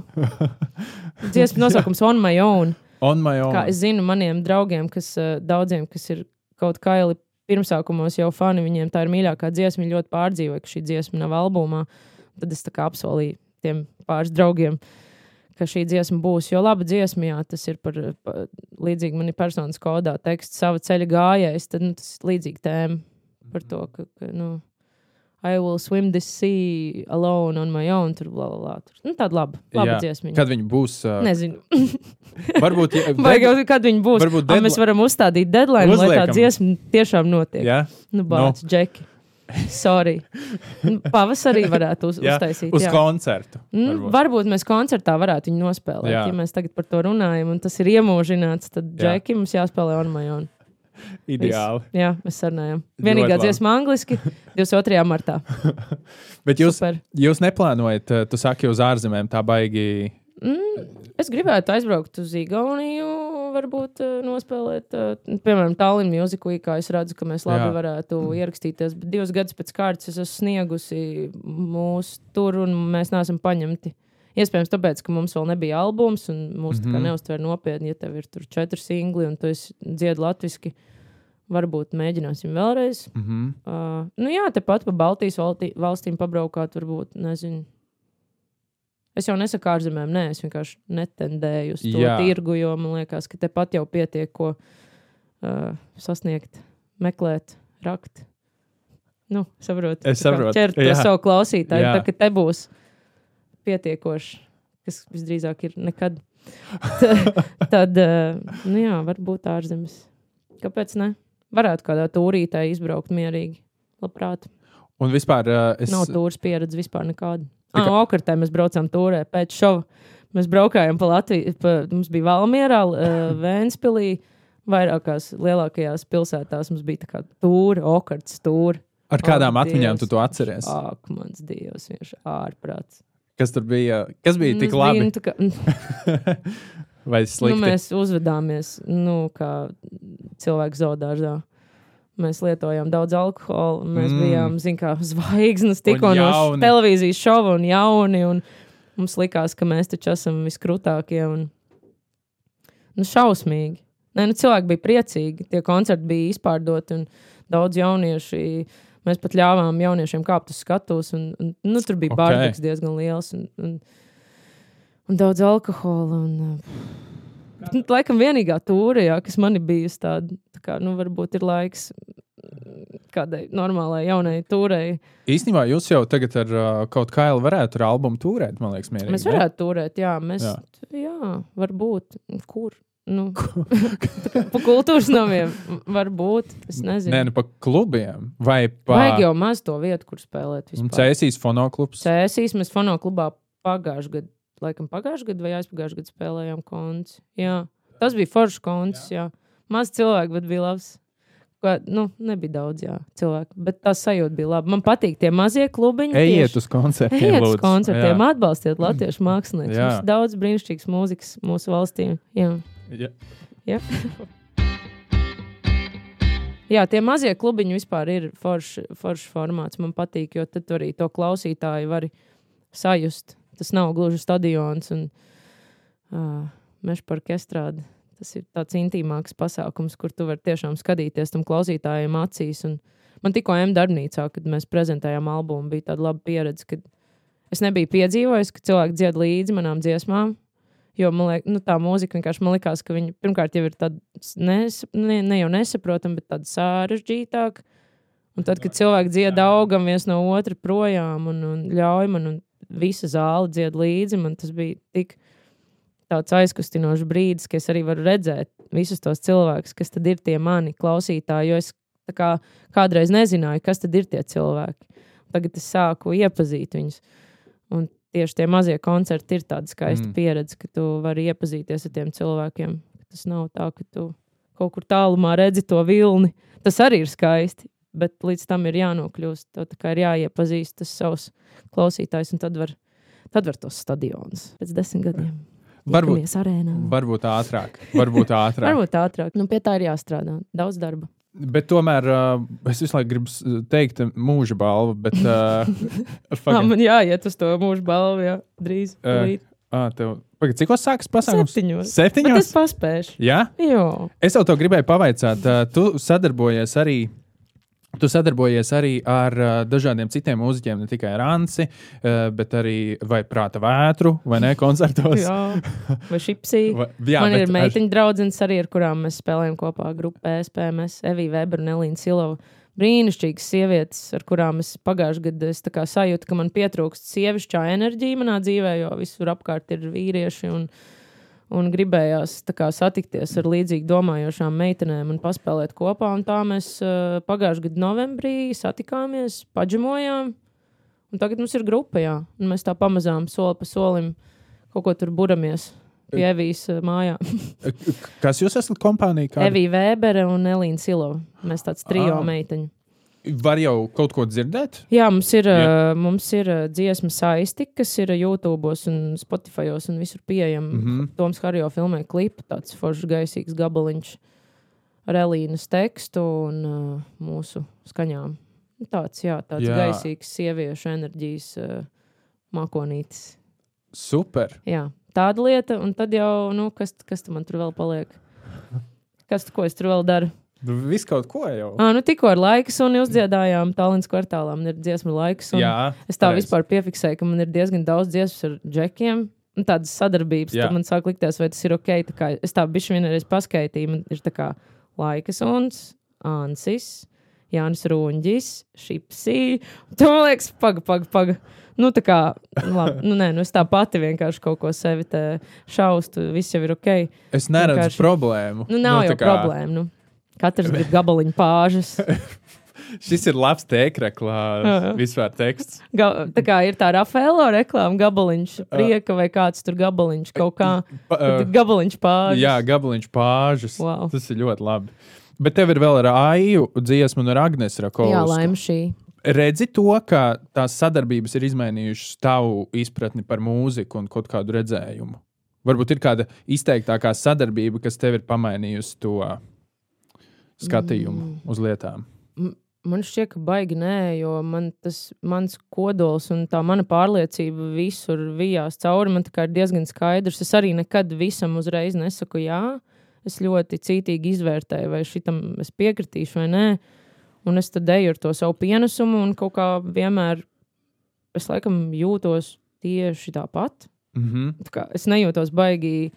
dziesma nosaukums On My Own. On my own. Kā es zinu, maniem draugiem, kas eh, daudziem, kas ir kaut kādi pirmsākumos jau fani, viņiem tā ir mīļākā dziesma. Viņi ļoti pārdzīvoja, ka šī dziesma nav albumā. Tad es tā kā apsolīju tiem pāris draugiem, ka šī dziesma būs. Jo laba dziesma, jā, tas ir par, par līdzīgi man ir personas kodā teksts, sava ceļa gājējs. Tad nu, tas ir līdzīgi tēma par to, ka, ka nu, I will swim this sea alone on my own. Tur, bla, bla, bla, tur. Nu, tāda laba, laba dziesma. Kad viņi būs? Uh, Nezinu. varbūt. Ja, Vai jau kad viņi būs? varbūt Varbūt mēs varam uzstādīt deadline, lai tā Uzliekam. dziesma tiešām notiek. Jā, Nu, bāc, no. Džeki. Sorry. Nu, Pavasarī varētu uz, jā, uztaisīt. uz jā. koncertu. Mm, varbūt. varbūt mēs koncertā varētu viņu nospēlēt. Jā. Ja mēs tagad par to runājam, un tas ir iemūžināts, tad Jā. Džeki mums jāspēlē on my own. Ideāli. Viss. Jā, mēs sarunājam. Vienīgā dziesma angliski 22. martā. Bet jūs, Super. jūs neplānojat, tu saki, uz ārzemēm tā baigi. Mm, es gribētu aizbraukt uz Igauniju, varbūt uh, nospēlēt, uh, piemēram, Tallinas mūziku, kā es redzu, ka mēs labi Jā. Varētu ierakstīties. Bet divus gadus pēc kārtas es esmu sniegusi mūsu tur, un mēs neesam paņemti. Iespējams, tāpēc, ka mums vēl nebija albums, un mūsu mm. -hmm. neuztver nopietni, ja tev ir tur četri singli, un tu dziedi latviešu. Varbūt mēģināsim vēlreiz. Mm -hmm. Uh, nu jā, tepat pa Baltijas valtī, valstīm pabraukāt, varbūt, nezinu. Es jau nesaku ārzemēm, nē, es vienkārši netendēju uz to Jā. tirgu, jo man liekas, ka tepat jau pietiek, ko uh, sasniegt, meklēt, rakt. Nu, saprotu, Es kā saprotu, Ķert to jā. savu klausītāju, Jā. tā ka te būs pietiekoši, kas visdrīzāk ir nekad. Tad, uh, nu jā, varbūt ārzemes. Kāpēc ne? Varētu kādā tūrītē izbraukt mierīgi. Labprāt. Un vispār uh, es. Nav tūris pieredze vispār nekāda. Ah, okartē mēs braucām tūrē pēc šova. Mēs braukājām pa Latviju, pa, mums bija Valmierā, Vēnspilī, vairākās lielākajās pilsētās mums bija tā kā tūri, okarts tūri. Ar kādām Ak, atmiņām Dievs. tu to atceries? Ak, mans dievs, viņš ārprāts. Kas tur bija? Kas bija tik Nu, labi? bija, nu, kā, Vai nu, slikti? mēs uzvedāmies nu, kā cilvēki zoodārzā. Mēs lietojām daudz alkohola. Mēs Mm. bijām, kā zvaigznes, tikko no televīzijas šova un jauni. Un mums likās, ka mēs taču esam viskrūtākie. Un, nu, šausmīgi. Nē, nu, cilvēki bija priecīgi. Tie koncerti bija izpārdoti un daudz jaunieši. Mēs pat ļāvām jauniešiem kāpt uz skatuves. Un, un, nu, tur bija Ok. okay. bārdeks diezgan liels. Un, un, un daudz alkohola. Un, nu, laikam vienīgā tūre, jā, kas man ir bijusi tāda, tā kā, nu, varbūt ir laiks mm, kādai normālai jaunai tūrei. Īstenībā jūs jau tagad ar uh, kaut kā jau varētu ar albumu turēt, man liekas, mierīgi. Mēs ne? varētu turēt, jā, mēs, Jā. jā. varbūt, kur. Nu, pa kultūras namiem varbūt, es nezinu. Nē, nu pa klubiem. Vai pa Vajag jau maz to vietu, kur spēlēt. Cēsīs fonoklubs. Cēsīs mēs fono klubā pagājušajā gadā, laikam pagājušajā gadā vai aizpagājušajā gadā spēlējām konts. Jā, tas bija foršs konts, jā. jā. Maz cilvēku, bet bija labs. Ko, nu, nebija daudz jā, cilvēku, bet tā sajūta bija laba. Man patīk tie mazie klubiņi. Ejiet tieši- uz koncertiem. Ejiet uz koncertiem, Jā. atbalstiet latviešu māksliniekus. Mums daudz brīnišķīgas mūzikas mūsu valstī. Jā. Jā. Jā. Jā, tie mazie klubiņi vispār ir foršs forš formāts. Man patīk, jo tad arī to klausītāju var sajust. Tas nav gluži stadions un uh, meža parka estrāde. Tas ir tāds intīmāks pasākums, kur tu vari tiešām skatīties tam klausītājiem acīs. Un man tikko M darbnīcā, kad mēs prezentējām albumu, bija tāda laba pieredze, kad es nebiju piedzīvojis, ka cilvēki dzied līdzi manām dziesmām. Jo man liekas, nu, tā mūzika vienkārši man likās, ka viņi pirmkārt jau ir tāda nes, ne, ne jau nesaprotama, bet tāda sarežģītāka. Un tad, kad cilvēki dzied augam viens no otra projām un, un ļauj man, un visa zāle dzied līdzi, man tas bija tik tāds aizkustinošs brīdis, ka es arī varu redzēt visus tos cilvēkus, kas tad ir tie mani klausītāji. Jo es kā, kādreiz nezināju, kas tad ir tie cilvēki. Tagad es sāku iepazīt viņus. Un tieši tie mazie koncerti ir tāda skaista mm. pieredze, ka tu vari iepazīties ar tiem cilvēkiem. Tas nav tā, ka tu kaut kur tālumā redzi to vilni. Tas arī ir skaisti. Bet līdz tam ir jānokļūst. Tev ir jāiepazīst tas savs klausītājs, un tad var, tad var tos stadionus pēc desmit gadiem. Varbūt, varbūt ātrāk. Varbūt ātrāk. Varbūt ātrāk. Nu, pie tā ir jāstrādā. Daudz darba. Bet tomēr uh, es visu laiku gribu teikt, mūža balva. Bet, uh, Jā, man jāiet uz to mūžu balvu, jā, drīz. Uh, ah, tev, pagaid, cik sākas pasākums? Septiņos. Bet Septiņos? es paspēšu. Jā, Jā. es jau to gribēju pavaicāt. Uh, tu sadarbojies arī. Tu sadarbojies arī ar uh, dažādiem citiem mūziķiem, ne tikai ar Ansi, uh, bet arī vai prāta vētru, vai ne koncertos. jā. Vai šipsī. Va, jā, Man ir ar- meiteņu draudzenes arī, ar kurām mēs spēlējam kopā grupā SPMS, Evija Weber un Elīna Silova. Brīnišķīgas sievietes, ar kurām es pagājušajā gadā es sajūtu, ka man pietrūkst sievišķā enerģija manā dzīvē, jo visur apkārt ir vīrieši. Un, un gribējās kā, satikties ar līdzīgi domājošām meitenēm un paspēlēt kopā. Un tā mēs uh, pagājušajā gadā novembrī satikāmies, paģemojām. Un tagad mums ir grupa, jā. Un mēs tā pamazām, soli pa solim, kaut ko tur buramies pie Evijas uh, mājām. Kas jūs esat kompānija? Kāda? Evija Vēbere un Elīna Silova. Mēs tāds trijo Ah. meiteņu. Var jau kaut ko dzirdēt? Jā, mums ir, Jā. mums ir dziesma saisti, kas ir YouTube un Spotify un visur pieejama. Mm. -hmm. Toms Harjo filmē klipu, tāds foršs gaisīgs gabaliņš ar Elīnas tekstu un uh, mūsu skaņām. Tāds, jā, tāds Jā. gaisīgs sieviešu enerģijas uh, mākonītis. Super. Jā, tāda lieta, un tad jau, nu, kas, kas tam man tur vēl paliek? Kas, ko es tur vēl daru? Nu, Viss kaut ko jau. Ah, nu, tikko ar laiku suni uzdziedājām Tallinas kvartālā. Man ir dziesma laiks. Jā, Es tā pareizi. vispār piefiksēju, ka man ir diezgan daudz dziesmu ar džekiem. un Tādas sadarbības, Jā. tad man sāk likties, vai tas ir ok. Tā kā Es tā bišķi vienreiz paskaitīju, man ir tā kā laikas un Ansis, Jānis Runģis, Šipsī. Tu man liekas, paga, paga, paga. Nu, tā kā, labi, nu, nē, nu, es tā pati vienkārši kaut ko sevi šaustu, viss jau ir ok. Es neredzu vienkārši- problēmu. Nu, nav tā jau kā problēma. Nu. Katrs grib gabaliņu pāžas. Šis ir labs tēkreklā, Jā. vispār teksts. Ga, tā kā ir tā Rafaela reklāma, gabaliņš, prieka vai kāds tur gabaliņš, kaut kā. Gabaliņš pāri. jā, gabaliņš pāžas. Wow. Tas ir ļoti labi. Bet tev ir vēl ar Aiju dziesmu un ar Agnesu Rakovsku. jā laima šī. redzi to, ka tās sadarbības ir izmainījušas tavu izpratni par mūziku un kaut kādu redzējumu? Varbūt ir kāda izteiktākā sadarbība, kas tev ir pamainījusi to skatījumu mm. uz lietām. Man šķiet, ka baigi nē, jo man tas mans kodols un tā mana pārliecība visur vijās cauri. Man ir diezgan skaidrs. Es arī nekad visam uzreiz nesaku jā. Es ļoti cītīgi izvērtēju, vai šitam es piekritīšu vai nē. Un es tad eju ar to savu pienesumu, un kaut kā vienmēr es laikam jūtos tieši tāpat. Mm -hmm. Tā es nejūtos baigi.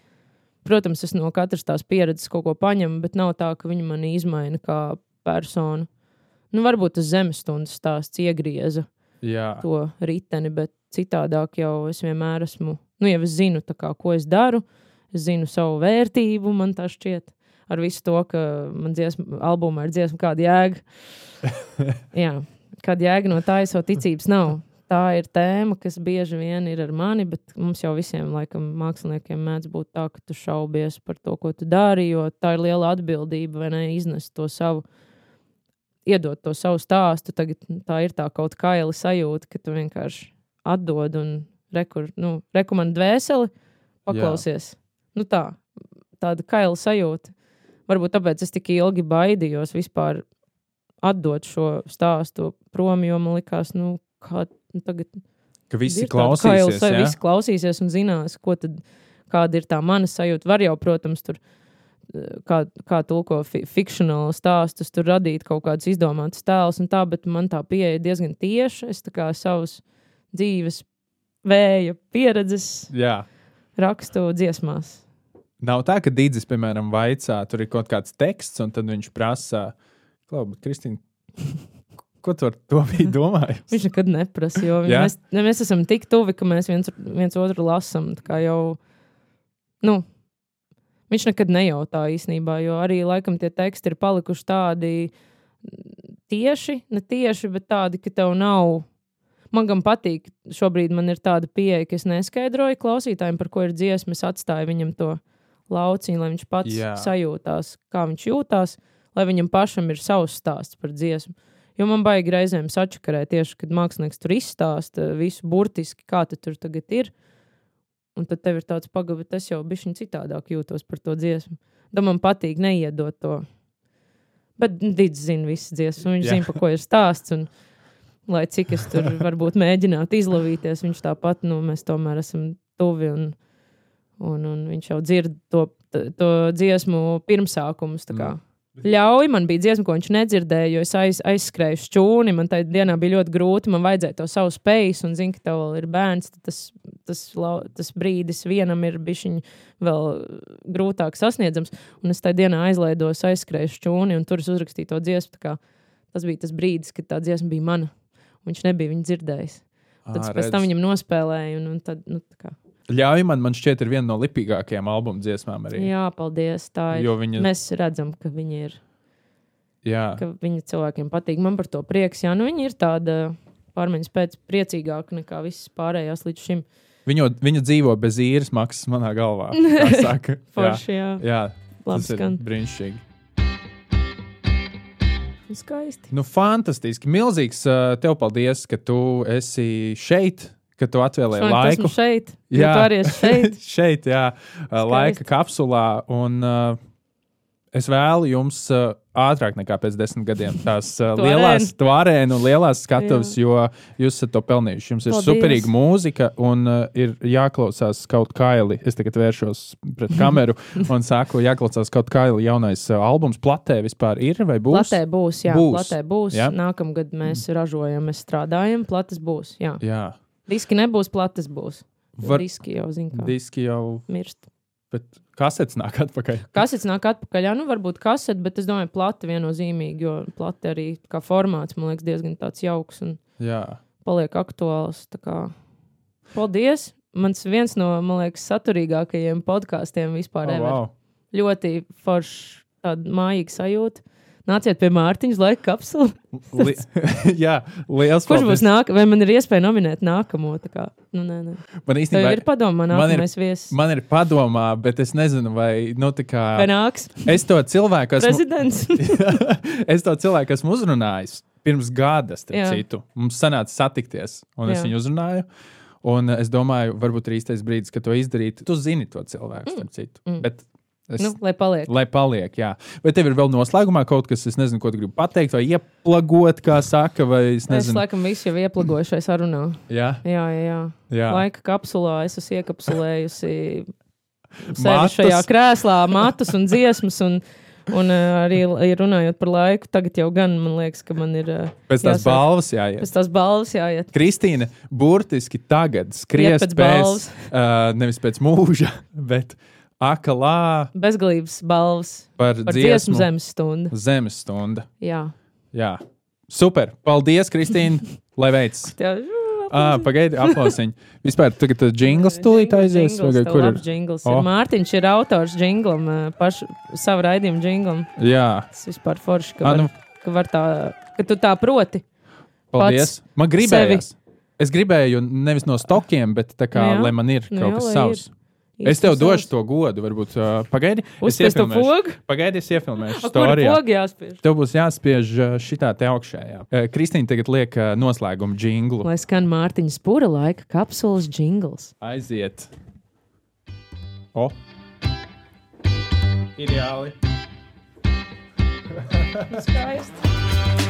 Protams, es no katras tās pieredzes kaut ko paņemu, bet nav tā, ka viņi mani izmaina kā personu. Nu, varbūt tas zemestundas stāsts iegrieza Jā. to riteni, bet citādāk jau es vienmēr esmu. Nu, jau es zinu, kā, ko es daru, es zinu savu vērtību, man tā šķiet. Ar visu to, ka man dziesma, albumā ir dziesma, kāda jēga. Jā, kāda jēga no tā, jau ticības nav tā ir tēma, kas bieži vien ir ar mani, bet mums jau visiem, laikam, māksliniekiem mēdz būt tā, ka tu šaubies par to, ko tu dari, jo tā ir liela atbildība, vai ne, iznest to savu, iedot to savu stāstu. Tagad tā ir tā kaut kaila sajūta, ka tu vienkārši atdod un rekur, nu, rekomendē dvēseli, paklausies. Jā. Nu tā, tāda kaila sajūta. Varbūt tāpēc es tik ilgi baidījos vispār atdot šo stāstu prom, jo man likās, nu, kā nu, tagad. Ka visi klausīsies, kā jau, visi klausīsies un zinās, tad, kāda ir tā mana sajūta. Var jau, protams, tur eh, kā, kā tulko fi fikcionālu stāstus, tur radīt kaut kādas izdomātas tēlus un tā, bet man tā pieeja diezgan tieša. Es tā kā savus dzīves vēja pieredzes Jā. rakstu dziesmās. Nav tā, ka Dīdzis, piemēram, vaicā, tur ir kaut kāds teksts, un tad viņš prasa, Klau, Kristīna, Ko tu ar to biji domājis? Viņš nekad neprasa, jo ja? mēs, ne, mēs esam tik tuvi, ka mēs viens, viens otru lasām. Jau, nu, viņš nekad nejautā īstenībā, jo arī laikam tie teksti ir palikuši tādi tieši, ne tieši, bet tādi, ka tev nav. Man gan patīk, šobrīd man ir tāda pieeja, ka es neskaidroju klausītājiem, par ko ir dziesma. Es atstāju viņam to lauciņu, lai viņš pats Jā. sajūtās, kā viņš jūtās, lai viņam pašam ir savs stāsts par dziesmu. Jo man baigi reizēm sačakarē tieši, kad mākslinieks tur izstāsta visu burtiski, kā tu tur tagad ir. Un tad tev ir tāds pagaidi, tas jau bija citādāk jūtos par to dziesmu. Tad man patīk neiedot to. Bet Digits zina visas dziesmas, viņš yeah. zina, par ko ir stāsts. Un, lai cik es tur varbūt mēģinātu izlavīties, viņš tāpat, nu, mēs tomēr esam tuvi. Un, un, un viņš jau dzird to, to dziesmu pirmsākumus. Mm. Ļauj, man bija dziesma, ko viņš nedzirdēja, jo es aiz, aizskrēju šķūni. Man tajā dienā bija ļoti grūti. Man vajadzēja to savu spēju, un zinu, ka tev vēl ir bērns. Tas, tas, tas brīdis vienam ir bijis vēl grūtāk sasniedzams. Un es tajā dienā aizlaidos, aizskrēju šķūni, un tur es uzrakstīju to dziesmu. Tas bija tas brīdis, kad tā dziesma bija mana. Viņš nebija viņu dzirdējis. Tad à, pēc tam viņam nospēlēja. Un, un tad, nu, Ļauj man, man šķiet, ir viena no lipīgākajām albuma dziesmām. Arī. Jā, paldies. Tā ir. Viņa... Mēs redzam, ka viņi ir. Jā. Ka viņi cilvēkiem patīk. Man par to prieks. Jā, nu viņi ir tāda pārmaiņas pēc priecīgāka nekā visas pārējās līdz šim. Viņu, viņa dzīvo bez īres maksas manā galvā. Forši, jā. jā. jā. Tas ir brīnišķīgi. Skaisti. Nu, fantastiski. Milzīgs tev paldies, ka tu esi šeit ka tu atvēlēji Šodien laiku. Šeit, jā, arī šeit. šeit, jā, Skaisti. laika kapsulā. Un, uh, Es vēlu jums uh, ātrāk nekā pēc desmit gadiem tās uh, lielās tvārēnu un lielās skatuves, jo jūs esat to pelnījuši. Jums ir Paldies. superīga mūzika un uh, ir jāklausās kaut kaili. Es tagad vēršos pret kameru un saku, jāklausās kaut kaili jaunais uh, albums. Platē vispār ir vai būs? Platē būs, jā. Būs. Platē būs. Jā? Nākamgad mēs ražojam, mēs strādājam, plates būs. Jā. jā. Diski nebūs, plates būs. Var... Diski jau, zina, kā. Diski jau mirst. Bet kasets nāk atpakaļ. Kasets nāk atpakaļ. Jā, nu varbūt kasete, bet es domāju, plate viennozīmīgi, jo plate arī kā formāts, man liekas, diezgan tāds jauks un jā. paliek aktuāls. Paldies! Mans viens no, man liekas, saturīgākajiem podkāstiem vispār. Oh, wow. Ļoti foršs, tāda mājīga sajūta. Nāciet pie Mārtiņas laika kapsula. Li jā, liels Kurš būs nākamais? Vai man ir iespēja nominēt nākamo? Nu, nē, nē. Man īstenībā ir padomā, ir, viesis. man ir padomā, bet es nezinu, vai, nu, tā kā. Vai nāks? Es to cilvēku esmu. Prezidents. es to cilvēku esmu uzrunājis pirms gada, starp Jā. citu. Mums sanāca satikties, un es Jā. viņu uzrunāju. Un es domāju, varbūt ir īstais brīdis, kad to izdarīt. Tu zini to cilvēku, starp citu. Mm. Bet es, Nu, lai paliek. Lai paliek, jā. Vai tev ir vēl noslēgumā kaut kas, es nezinu, ko tu gribi pateikt, vai ieplagot, kā saka, vai es Es nezinu. laikam visu jau ieplagoju šai sarunā. Jā, Jā, jā, jā. jā. Laika kapsulā es esmu iekapsulējusi sevi šajā krēslā, matus un dziesmas. Un, un uh, arī runājot par laiku, tagad jau gan man liekas, ka man ir uh, Pēc tās jāsāk- balvas jāiet. pēc tās balvas jāiet. Kristīna burtiski tagad skries Iet pēc pēc, balvas. uh, nevis pēc mūža, bet akalā Bezgalības balvas par, par dziesmu dziesmu zemes stundu. zemes stunda. Jā, Jā, super. Paldies, Kristīna. Lai veicas. Ah, pagaidi, aplausiņi. Vispār, tagad tas jingls tūlīt aizies. vai Kur ir? Jingls. Oh. Mārtiņš ir autors jinglam, uh, pašu savu raidījumu jinglam. Jā, Tas vispār forši, ka, Ah, var, nu. ka, var tā, ka tu tā proti. paldies. Man gribējās. Es gribēju nevis no stokiem, bet tā kā, Nu jā. lai man ir Nu kaut jā, kas savs. ir. Es tev došu to godu, varbūt. Uh, pagaidi, es Uzspēs to pogu? Pagaidi, es iefilmēšu. Kur Storijā. pogi jāspiež? Tev būs jāspiež šitā te augšējā. Uh, Kristīna tagad liek uh, noslēgumu jinglu. Lai skan Mārtiņa spura laika kapsulas jingls. Aiziet. O! Ideāli. Skaisti.